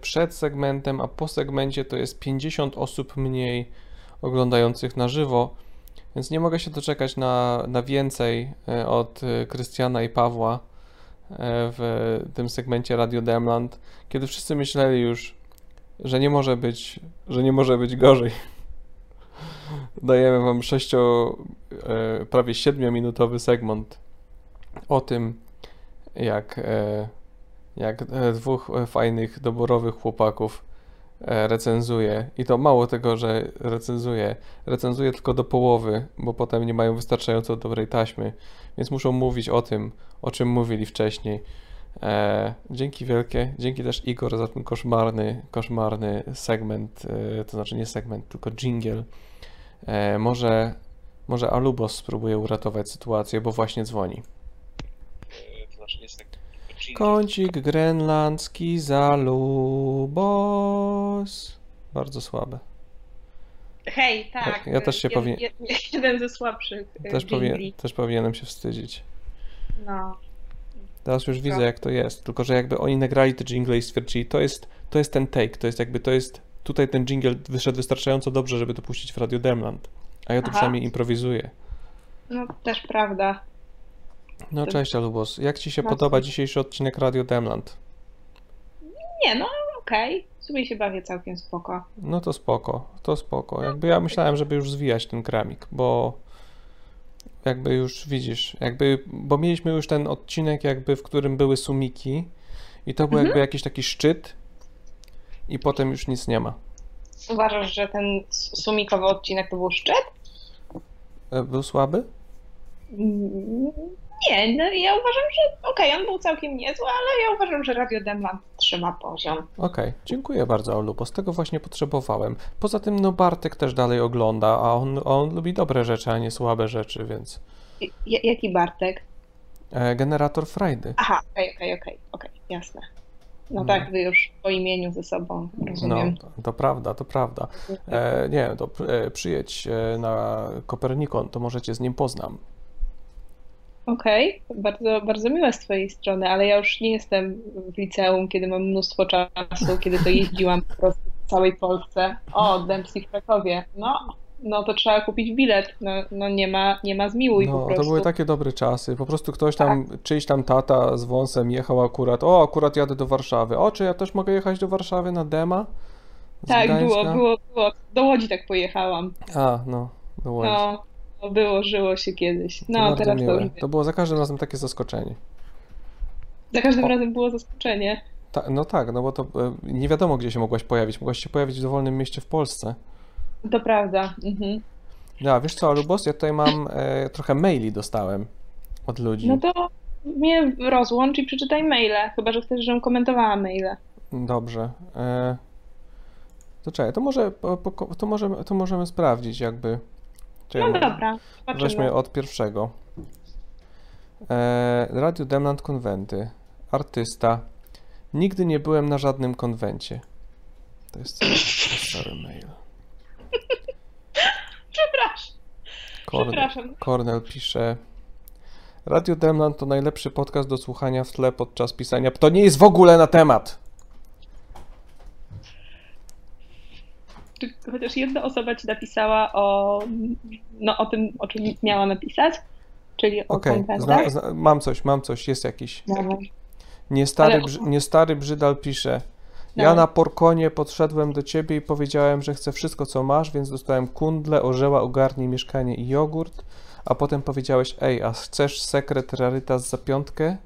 przed segmentem, a po segmencie to jest 50 osób mniej oglądających na żywo, więc nie mogę się doczekać na, na więcej e, od e, Krystiana i Pawła w tym segmencie Radio Demland, kiedy wszyscy myśleli już, że nie może być, że nie może być gorzej. Dajemy wam 6, prawie 7-minutowy segment o tym, jak, e, jak e, dwóch e, fajnych, doborowych chłopaków e, recenzuje. I to mało tego, że recenzuje. Recenzuje tylko do połowy, bo potem nie mają wystarczająco dobrej taśmy, więc muszą mówić o tym, o czym mówili wcześniej. E, dzięki wielkie. Dzięki też Igor za ten koszmarny, koszmarny segment, e, to znaczy nie segment, tylko jingle. E, może, może Alubos spróbuje uratować sytuację, bo właśnie dzwoni. Kącik grenlandzki za Lubos. Bardzo słabe. Hej, tak. Ja też się jed- powinien- jed- Jeden ze słabszych e, Też, powinien, jingli. też powinienem się wstydzić. No. Teraz już widzę, Tak. jak to jest. Tylko, że jakby oni nagrali te jingle i stwierdzili, to jest, to jest ten take, to jest jakby, to jest, tutaj ten jingle wyszedł wystarczająco dobrze, żeby to puścić w Radio Demland. A ja tu Aha. przynajmniej improwizuję. No, też prawda. No To- cześć Alubos, jak Ci się No, podoba cześć. dzisiejszy odcinek Radio Demland? Nie, no okej. W sumie się bawię całkiem spoko. No to spoko, to spoko. Jakby ja myślałem, żeby już zwijać ten kramik, bo jakby już widzisz, jakby, bo mieliśmy już ten odcinek jakby, w którym były sumiki i to był Mhm. jakby jakiś taki szczyt i potem już nic nie ma. Uważasz, że ten sumikowy odcinek to był szczyt? E, Był słaby? Nie, no, ja uważam, że okej, on był całkiem niezły, ale ja uważam, że Radio Demland trzyma poziom. Okej, dziękuję bardzo, Olu, bo z tego właśnie potrzebowałem. Poza tym, no Bartek też dalej ogląda, a on, on lubi dobre rzeczy, a nie słabe rzeczy, więc j- jaki Bartek? e, generator frajdy. Aha, okej, okej, okej, okej, jasne. No No. tak, wy już po imieniu ze sobą, rozumiem. No, to, to prawda, to prawda. E, nie, to pr- e, przyjedź e, na Kopernikon, to może cię z nim poznam. Okej, bardzo, bardzo miłe z twojej strony, ale ja już nie jestem w liceum, kiedy mam mnóstwo czasu, kiedy to jeździłam po prostu w całej Polsce. O, Dempsey w Krakowie. No, no to trzeba kupić bilet. No, no nie ma, nie ma zmiłuj po No, prostu. to były takie dobre czasy. Po prostu ktoś tam, czyjś tam tata z wąsem jechał akurat. O, akurat jadę do Warszawy. O, czy ja też mogę jechać do Warszawy na dema? Z Tak, było, Gdańska? było, było. Do Łodzi tak pojechałam. A, no, do Łodzi. No, no było, żyło się kiedyś. To No, bardzo teraz to miłe. już To było za każdym razem takie zaskoczenie. za każdym O. razem było zaskoczenie. Ta, no tak, no bo to e, nie wiadomo, gdzie się mogłaś pojawić. Mogłaś się pojawić w dowolnym mieście w Polsce. To prawda. Mhm. Ja, wiesz co, Lubos, ja tutaj mam e, trochę maili dostałem od ludzi. No to mnie rozłącz i przeczytaj maile, chyba że chcesz, żebym komentowała maile. Dobrze. E, to czekaj, to może, to możemy, to możemy sprawdzić jakby. Czekaj, No dobra, zobaczymy. Weźmy od pierwszego. E, Radio Demland Konwenty. Artysta. Nigdy nie byłem na żadnym konwencie. To jest, stary mail. *laughs* Przepraszam. Kornel, Przepraszam. Kornel pisze. Radio Demland to najlepszy podcast do słuchania w tle podczas pisania. To nie jest w ogóle na temat. Czy chociaż jedna osoba ci napisała o, no, o tym, o czym miała napisać? Czyli o konwentach? zna- zna- mam coś, mam coś, jest jakiś. Dawaj. Nie stary, Ale- brzy, nie stary Brzydal pisze. Ja No. na Porkonie podszedłem do ciebie i powiedziałem, że chcę wszystko, co masz, więc dostałem kundle, orzeła, ogarnij mieszkanie i jogurt. A potem powiedziałeś, ej, a chcesz sekret rarytas za piątkę?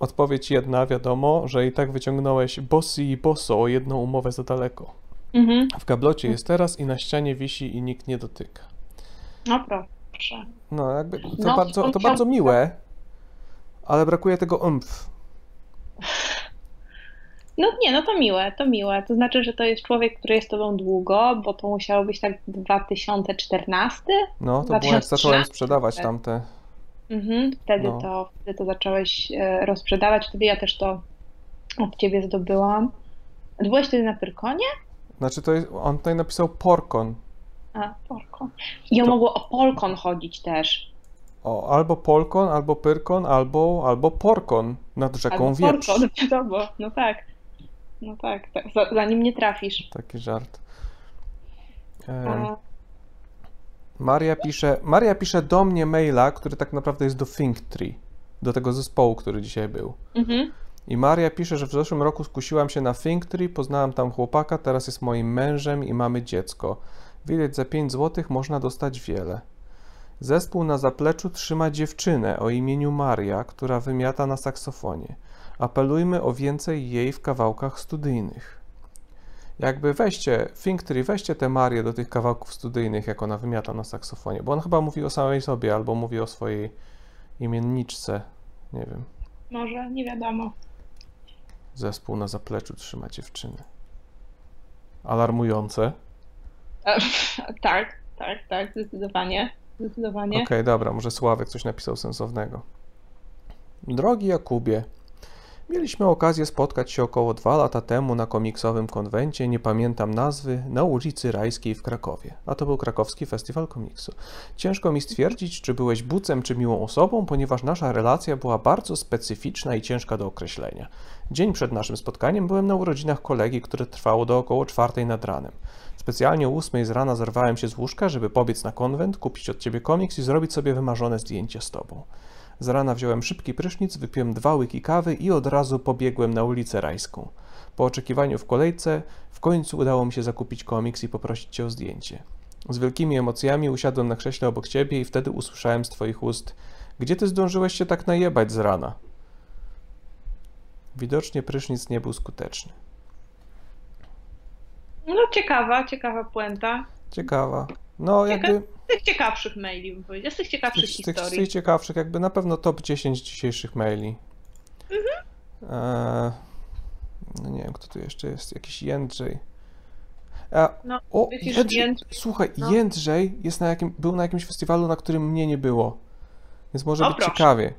Odpowiedź jedna, wiadomo, że i tak wyciągnąłeś bossy i bosso o jedną umowę za daleko. Mhm. W gablocie jest teraz i na ścianie wisi i nikt nie dotyka. No proszę. No, jakby to, No, bardzo, to bardzo miłe, ale brakuje tego umf. No nie, no to miłe, to miłe. To znaczy, że to jest człowiek, który jest tobą długo, bo to musiało być tak 2014? No, to było jak 2013? zacząłem sprzedawać tamte. Mhm, wtedy, No. to, wtedy to zacząłeś e, rozprzedawać, wtedy ja też to od ciebie zdobyłam. Byłeś wtedy na Pyrkonie? Znaczy, to jest, on tutaj napisał Porkon. A, Polkon. I on mogło o Polkon chodzić też. O, albo Polkon, albo Pyrkon, albo, albo Porkon nad rzeką Albo Wieprz. Polkon, *laughs* wiadomo, no tak. No tak, tak. Za- zanim nie trafisz. Taki żart. A, Maria pisze, Maria pisze do mnie maila, który tak naprawdę jest do Think Tree, do tego zespołu, który dzisiaj był. mhm. I Maria pisze, że w zeszłym roku skusiłam się na Think Tree, poznałam tam chłopaka, teraz jest moim mężem i mamy dziecko. Widać, za 5 zł można dostać wiele. Zespół na zapleczu trzyma dziewczynę o imieniu Maria, która wymiata na saksofonie. Apelujmy o więcej jej w kawałkach studyjnych. Jakby weźcie, Finktree, weźcie tę Marię do tych kawałków studyjnych, jak ona wymiata na saksofonie, bo on chyba mówi o samej sobie, albo mówi o swojej imienniczce, nie wiem, Może, nie wiadomo. Zespół na zapleczu trzyma dziewczyny. Alarmujące. E, *laughs* tak, tak, tak, zdecydowanie. Zdecydowanie. Okej, dobra, może Sławek coś napisał sensownego. Drogi Jakubie, mieliśmy okazję spotkać się około dwa lata temu na komiksowym konwencie, nie pamiętam nazwy, na ulicy Rajskiej w Krakowie. A to był krakowski festiwal komiksu. Ciężko mi stwierdzić, czy byłeś bucem, czy miłą osobą, ponieważ nasza relacja była bardzo specyficzna i ciężka do określenia. Dzień przed naszym spotkaniem byłem na urodzinach kolegi, które trwało do około czwartej nad ranem. Specjalnie o ósmej z rana zerwałem się z łóżka, żeby pobiec na konwent, kupić od ciebie komiks i zrobić sobie wymarzone zdjęcie z tobą. Z rana wziąłem szybki prysznic, wypiłem dwa łyki kawy i od razu pobiegłem na ulicę Rajską. Po oczekiwaniu w kolejce, w końcu udało mi się zakupić komiks i poprosić cię o zdjęcie. Z wielkimi emocjami usiadłem na krześle obok ciebie i wtedy usłyszałem z twoich ust Gdzie ty zdążyłeś się tak najebać z rana? Widocznie prysznic nie był skuteczny. No ciekawa, ciekawa puenta. Ciekawa. No jakby Z tych ciekawszych maili bym powiedział, z tych ciekawszych z tych, z tych historii. ciekawszych, jakby na pewno top 10 dzisiejszych maili. Mhm. Eee, no nie wiem, kto tu jeszcze jest. Jakiś Jędrzej. A, No, o, widzisz, Jędrzej, Jędrzej- słuchaj, no. Jędrzej jest na jakim, był na jakimś festiwalu, na którym mnie nie było. Więc może O, być proszę. ciekawie.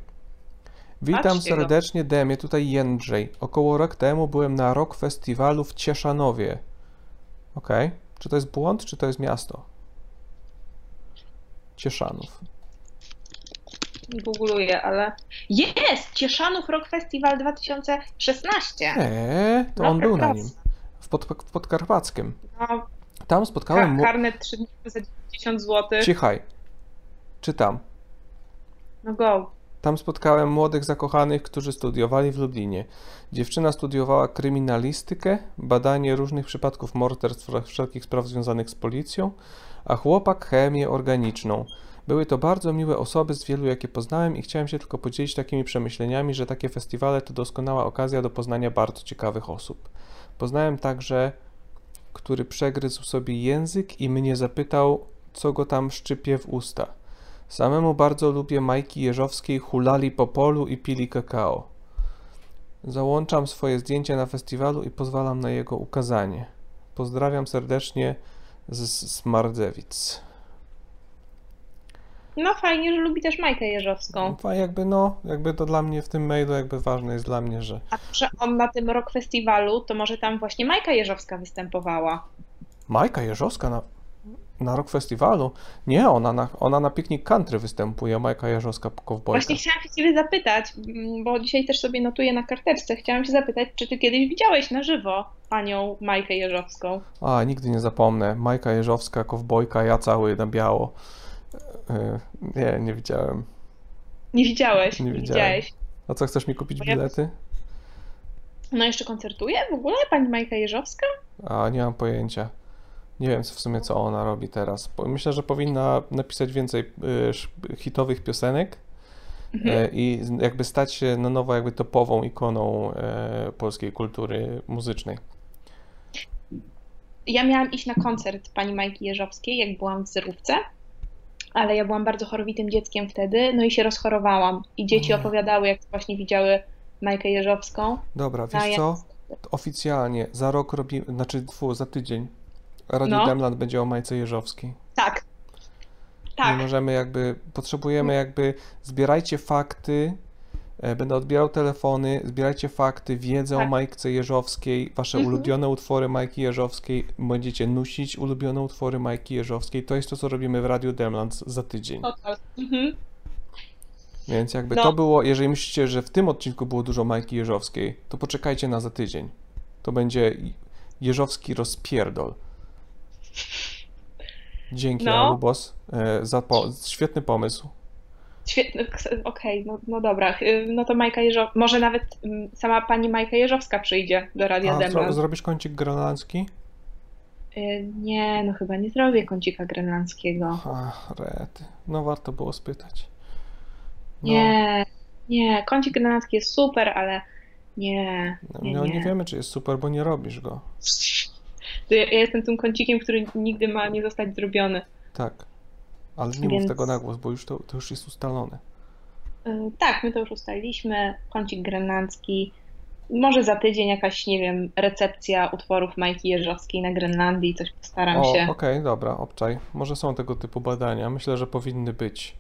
Witam Patrzcie go. serdecznie, Demie, tutaj Jędrzej. Około rok temu byłem na rok festiwalu w Cieszanowie. Okej. Czy to jest błąd, czy to jest miasto? Cieszanów. Googluję, ale... Jest! Cieszanów Rock Festival 2016. Eee, to on był na nim. W, pod, w Podkarpackim. No, Tam spotkałem... ka- karnet 3 dni za 90 zł. Cichaj. Czytam. No go. Tam spotkałem młodych zakochanych, którzy studiowali w Lublinie. Dziewczyna studiowała kryminalistykę, badanie różnych przypadków morderstw oraz wszelkich spraw związanych z policją, a chłopak chemię organiczną. Były to bardzo miłe osoby z wielu, jakie poznałem i chciałem się tylko podzielić takimi przemyśleniami, że takie festiwale to doskonała okazja do poznania bardzo ciekawych osób. Poznałem także, który przegryzł sobie język i mnie zapytał, co go tam szczypie w usta. Samemu bardzo lubię Majki Jeżowskiej, hulali po polu i pili kakao. Załączam swoje zdjęcie na festiwalu i pozwalam na jego ukazanie. Pozdrawiam serdecznie z Smardzewic. No fajnie, że lubi też Majkę Jeżowską. A jakby no, jakby to dla mnie w tym mailu jakby ważne jest dla mnie, że A że on na tym Rock Festiwalu, to może tam właśnie Majka Jeżowska występowała. Majka Jeżowska na, na rok festiwalu? Nie, ona na, ona na piknik country występuje, Majka Jeżowska kowbojka. Właśnie chciałam się ciebie zapytać, mm, bo dzisiaj też sobie notuję na karteczce. Chciałam się zapytać, czy ty kiedyś widziałeś na żywo panią Majkę Jeżowską? A, nigdy nie zapomnę. Majka Jeżowska, kowbojka, ja cały na biało. E, Nie, nie widziałem. Nie widziałeś? Nie Nie widziałeś. A co, chcesz mi kupić bilety? No jeszcze koncertuje w ogóle pani Majka Jeżowska? A, nie mam pojęcia. Nie wiem w sumie, co ona robi teraz. Myślę, że powinna napisać więcej y, hitowych piosenek Mhm. e, i jakby stać się na nowo jakby topową ikoną e, polskiej kultury muzycznej. Ja miałam iść na koncert pani Majki Jeżowskiej, jak byłam w zerówce, ale ja byłam bardzo chorowitym dzieckiem wtedy, no i się rozchorowałam. I dzieci Mm. opowiadały, jak właśnie widziały Majkę Jeżowską. Dobra, No, wiesz co? Oficjalnie za rok robimy, znaczy fu, za tydzień Radio No. Demland będzie o Majce Jeżowskiej. Tak. Nie Tak. możemy jakby, potrzebujemy jakby, zbierajcie fakty, e, będę odbierał telefony, zbierajcie fakty, wiedzę o Tak. Majce Jeżowskiej, wasze Mhm. ulubione utwory Majki Jeżowskiej, będziecie nusić ulubione utwory Majki Jeżowskiej, to jest to, co robimy w Radiu Demland za tydzień. Total. Mhm. Więc jakby No. to było, jeżeli myślicie, że w tym odcinku było dużo Majki Jeżowskiej, to poczekajcie na za tydzień. To będzie Jeżowski rozpierdol. Dzięki, No. Alubos, e, za po- świetny pomysł. Świetny, okej, no, no dobra. Y, No to Majka Jeżowska, może nawet mm, sama pani Majka Jeżowska przyjdzie do Radia Demland. zrobisz kącik grenlandzki? Y, Nie, no chyba nie zrobię kącika grenlandzkiego. Ach, rety. No warto było spytać. No, Nie, nie, kącik grenlandzki jest super, ale nie, nie, no, nie nie. wiemy, czy jest super, bo nie robisz go. *laughs* To ja, jestem tym kącikiem, który nigdy ma nie zostać zrobiony. Tak. Ale nie mów Więc- tego na głos, bo już to, to już jest ustalone. Y, Tak, my to już ustaliliśmy. Kącik grenlandzki. Może za tydzień jakaś, nie wiem, recepcja utworów Majki Jeżowskiej na Grenlandii, coś postaram O, się. okej, dobra, obczaj. Może są tego typu badania. Myślę, że powinny być.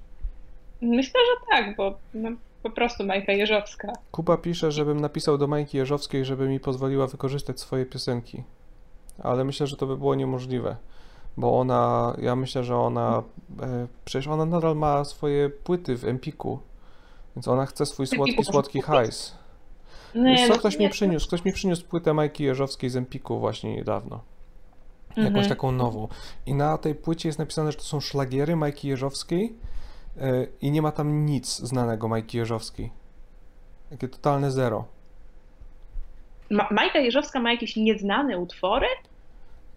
Myślę, że tak, bo no, po prostu Majka Jeżowska. Kuba pisze, żebym napisał do Majki Jeżowskiej, żeby mi pozwoliła wykorzystać swoje piosenki. Ale myślę, że to by było niemożliwe. Bo ona, ja myślę, że ona, e, przecież ona nadal ma swoje płyty w Empiku. Więc ona chce swój słodki, słodki hajs. Nie, Wiesz co, no, ktoś mi przyniósł, ktoś mi przyniósł płytę Majki Jeżowskiej z Empiku właśnie niedawno. Jakąś Mhm. taką nową. I na tej płycie jest napisane, że to są szlagiery Majki Jeżowskiej e, i nie ma tam nic znanego Majki Jeżowskiej. Takie totalne zero. Ma Majka Jeżowska ma jakieś nieznane utwory?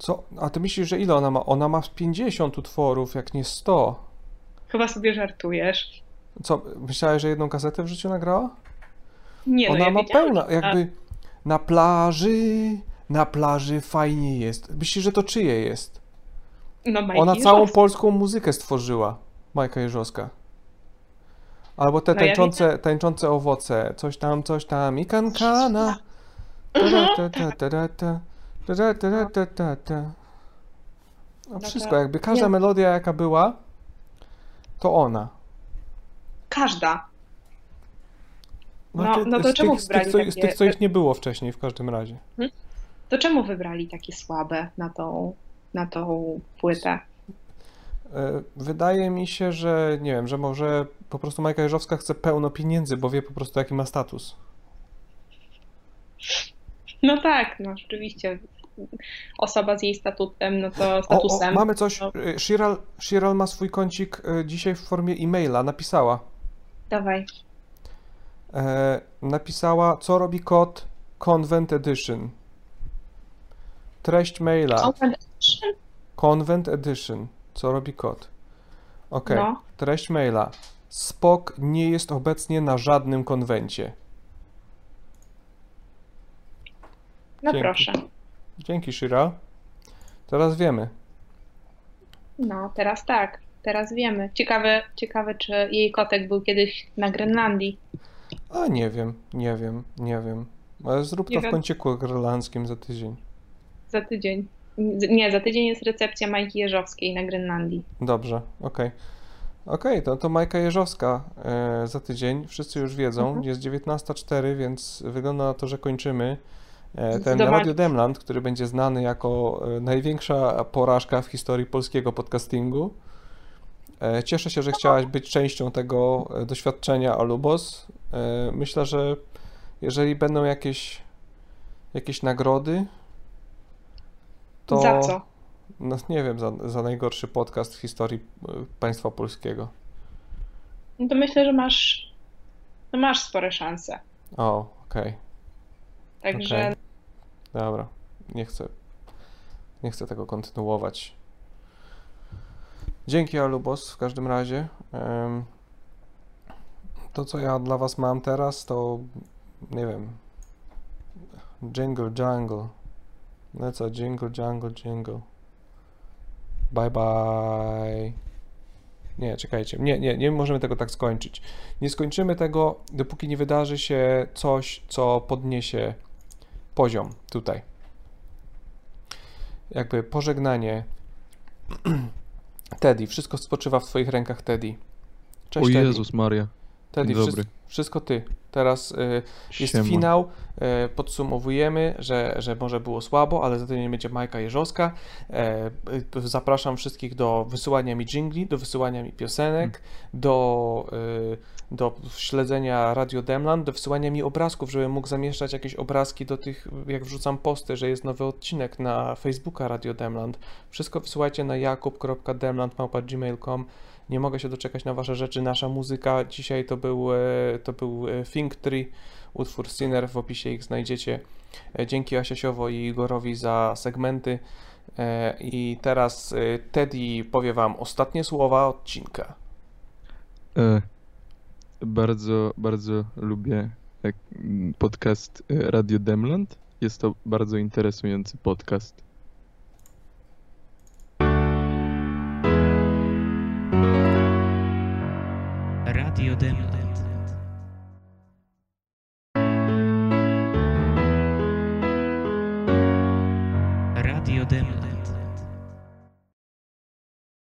Co? A ty myślisz, że ile ona ma? Ona ma 50 utworów, jak nie 100. Chyba sobie żartujesz. Co, myślałeś, że jedną kasetę w życiu nagrała? Nie, no Ona ja ma pełna, jakby na plaży, na plaży fajnie jest. Myślisz, że to czyje jest? No, Majki Ona całą Jeżowskiej. polską muzykę stworzyła, Majka Jeżowska. Albo te No ja tańczące, tańczące owoce, coś tam, coś tam, i kankana. Ta, ta, ta, ta, ta, ta, ta, ta, ta, ta, ta, ta. No wszystko, jakby każda melodia jaka była, to ona. Każda. No, ty- no to z czemu tych, z, tych, wybrali co, takie... z tych, co ich nie było wcześniej w każdym razie. To czemu wybrali takie słabe na tą, na tą płytę? E, Wydaje mi się, że nie wiem, że może po prostu Majka Jeżowska chce pełno pieniędzy, bo wie po prostu jaki ma status. No tak, no rzeczywiście. Osoba z jej statutem, no to O, o, statusem. mamy coś. No, e, Shiral, Shiral ma swój kącik e, dzisiaj w formie e-maila. Napisała. dawaj. E, napisała, co robi kod Convent Edition. Treść maila. Convent Edition? Convent Edition. Co robi kod? Ok. No. Treść maila. Spok nie jest obecnie na żadnym konwencie. No Dzięki. proszę. Dzięki, Shiral. Teraz wiemy. No, teraz tak. Teraz wiemy. Ciekawe, ciekawe, czy jej kotek był kiedyś na Grenlandii. A nie wiem, nie wiem, nie wiem. Ale zrób Nie to w wiem. kąciku grenlandzkim za tydzień. Za tydzień. Nie, za tydzień jest recepcja Majki Jeżowskiej na Grenlandii. Dobrze, okej. Okej, to, to Majka Jeżowska e, za tydzień. Wszyscy już wiedzą. Mhm. Jest 19.04, więc wygląda na to, że kończymy. E, ten. Radio Demland, który będzie znany jako e, największa porażka w historii polskiego podcastingu. E, cieszę się, że chciałaś być częścią tego doświadczenia Alubos. Myślę, że jeżeli będą jakieś, jakieś nagrody, to... Za co? No nie wiem, za, za najgorszy podcast w historii państwa polskiego. No to myślę, że masz, no masz spore szanse. O, okej. Także okej. Dobra, nie chcę. Nie chcę tego kontynuować. Dzięki Alubos w każdym razie. To co ja dla was mam teraz to nie wiem. Jingle Jungle. No co, Jingle Jungle Jingle. Bye bye. Nie, czekajcie. Nie, nie, nie możemy tego tak skończyć. Nie skończymy tego, dopóki nie wydarzy się coś, co podniesie poziom tutaj. Jakby pożegnanie. *clears throat* Teddy, wszystko spoczywa w twoich rękach, Teddy. Cześć, O Teddy. Jezus Maria. Teddy, Dzień wszystko, dobry. wszystko ty. Teraz y, jest Siema. finał. Y, podsumowujemy, że, że może było słabo, ale za to nie będzie Majka Jeżowska. E, y, zapraszam wszystkich do wysyłania mi jingli, do wysyłania mi piosenek, do, y, do śledzenia Radio Demland, do wysyłania mi obrazków, żebym mógł zamieszczać jakieś obrazki do tych, jak wrzucam posty, że jest nowy odcinek na Facebooka Radio Demland. Wszystko wysyłajcie na jakub.demland.gmail.com nie mogę się doczekać na Wasze rzeczy. Nasza muzyka dzisiaj to był, e, to był e, Think Tree, utwór Sinner, w opisie ich znajdziecie. E, Dzięki Asiasiowo i Igorowi za segmenty. I teraz Teddy powie Wam ostatnie słowa odcinka. Bardzo, bardzo lubię e, podcast e, Radio Demland. Jest to bardzo interesujący podcast.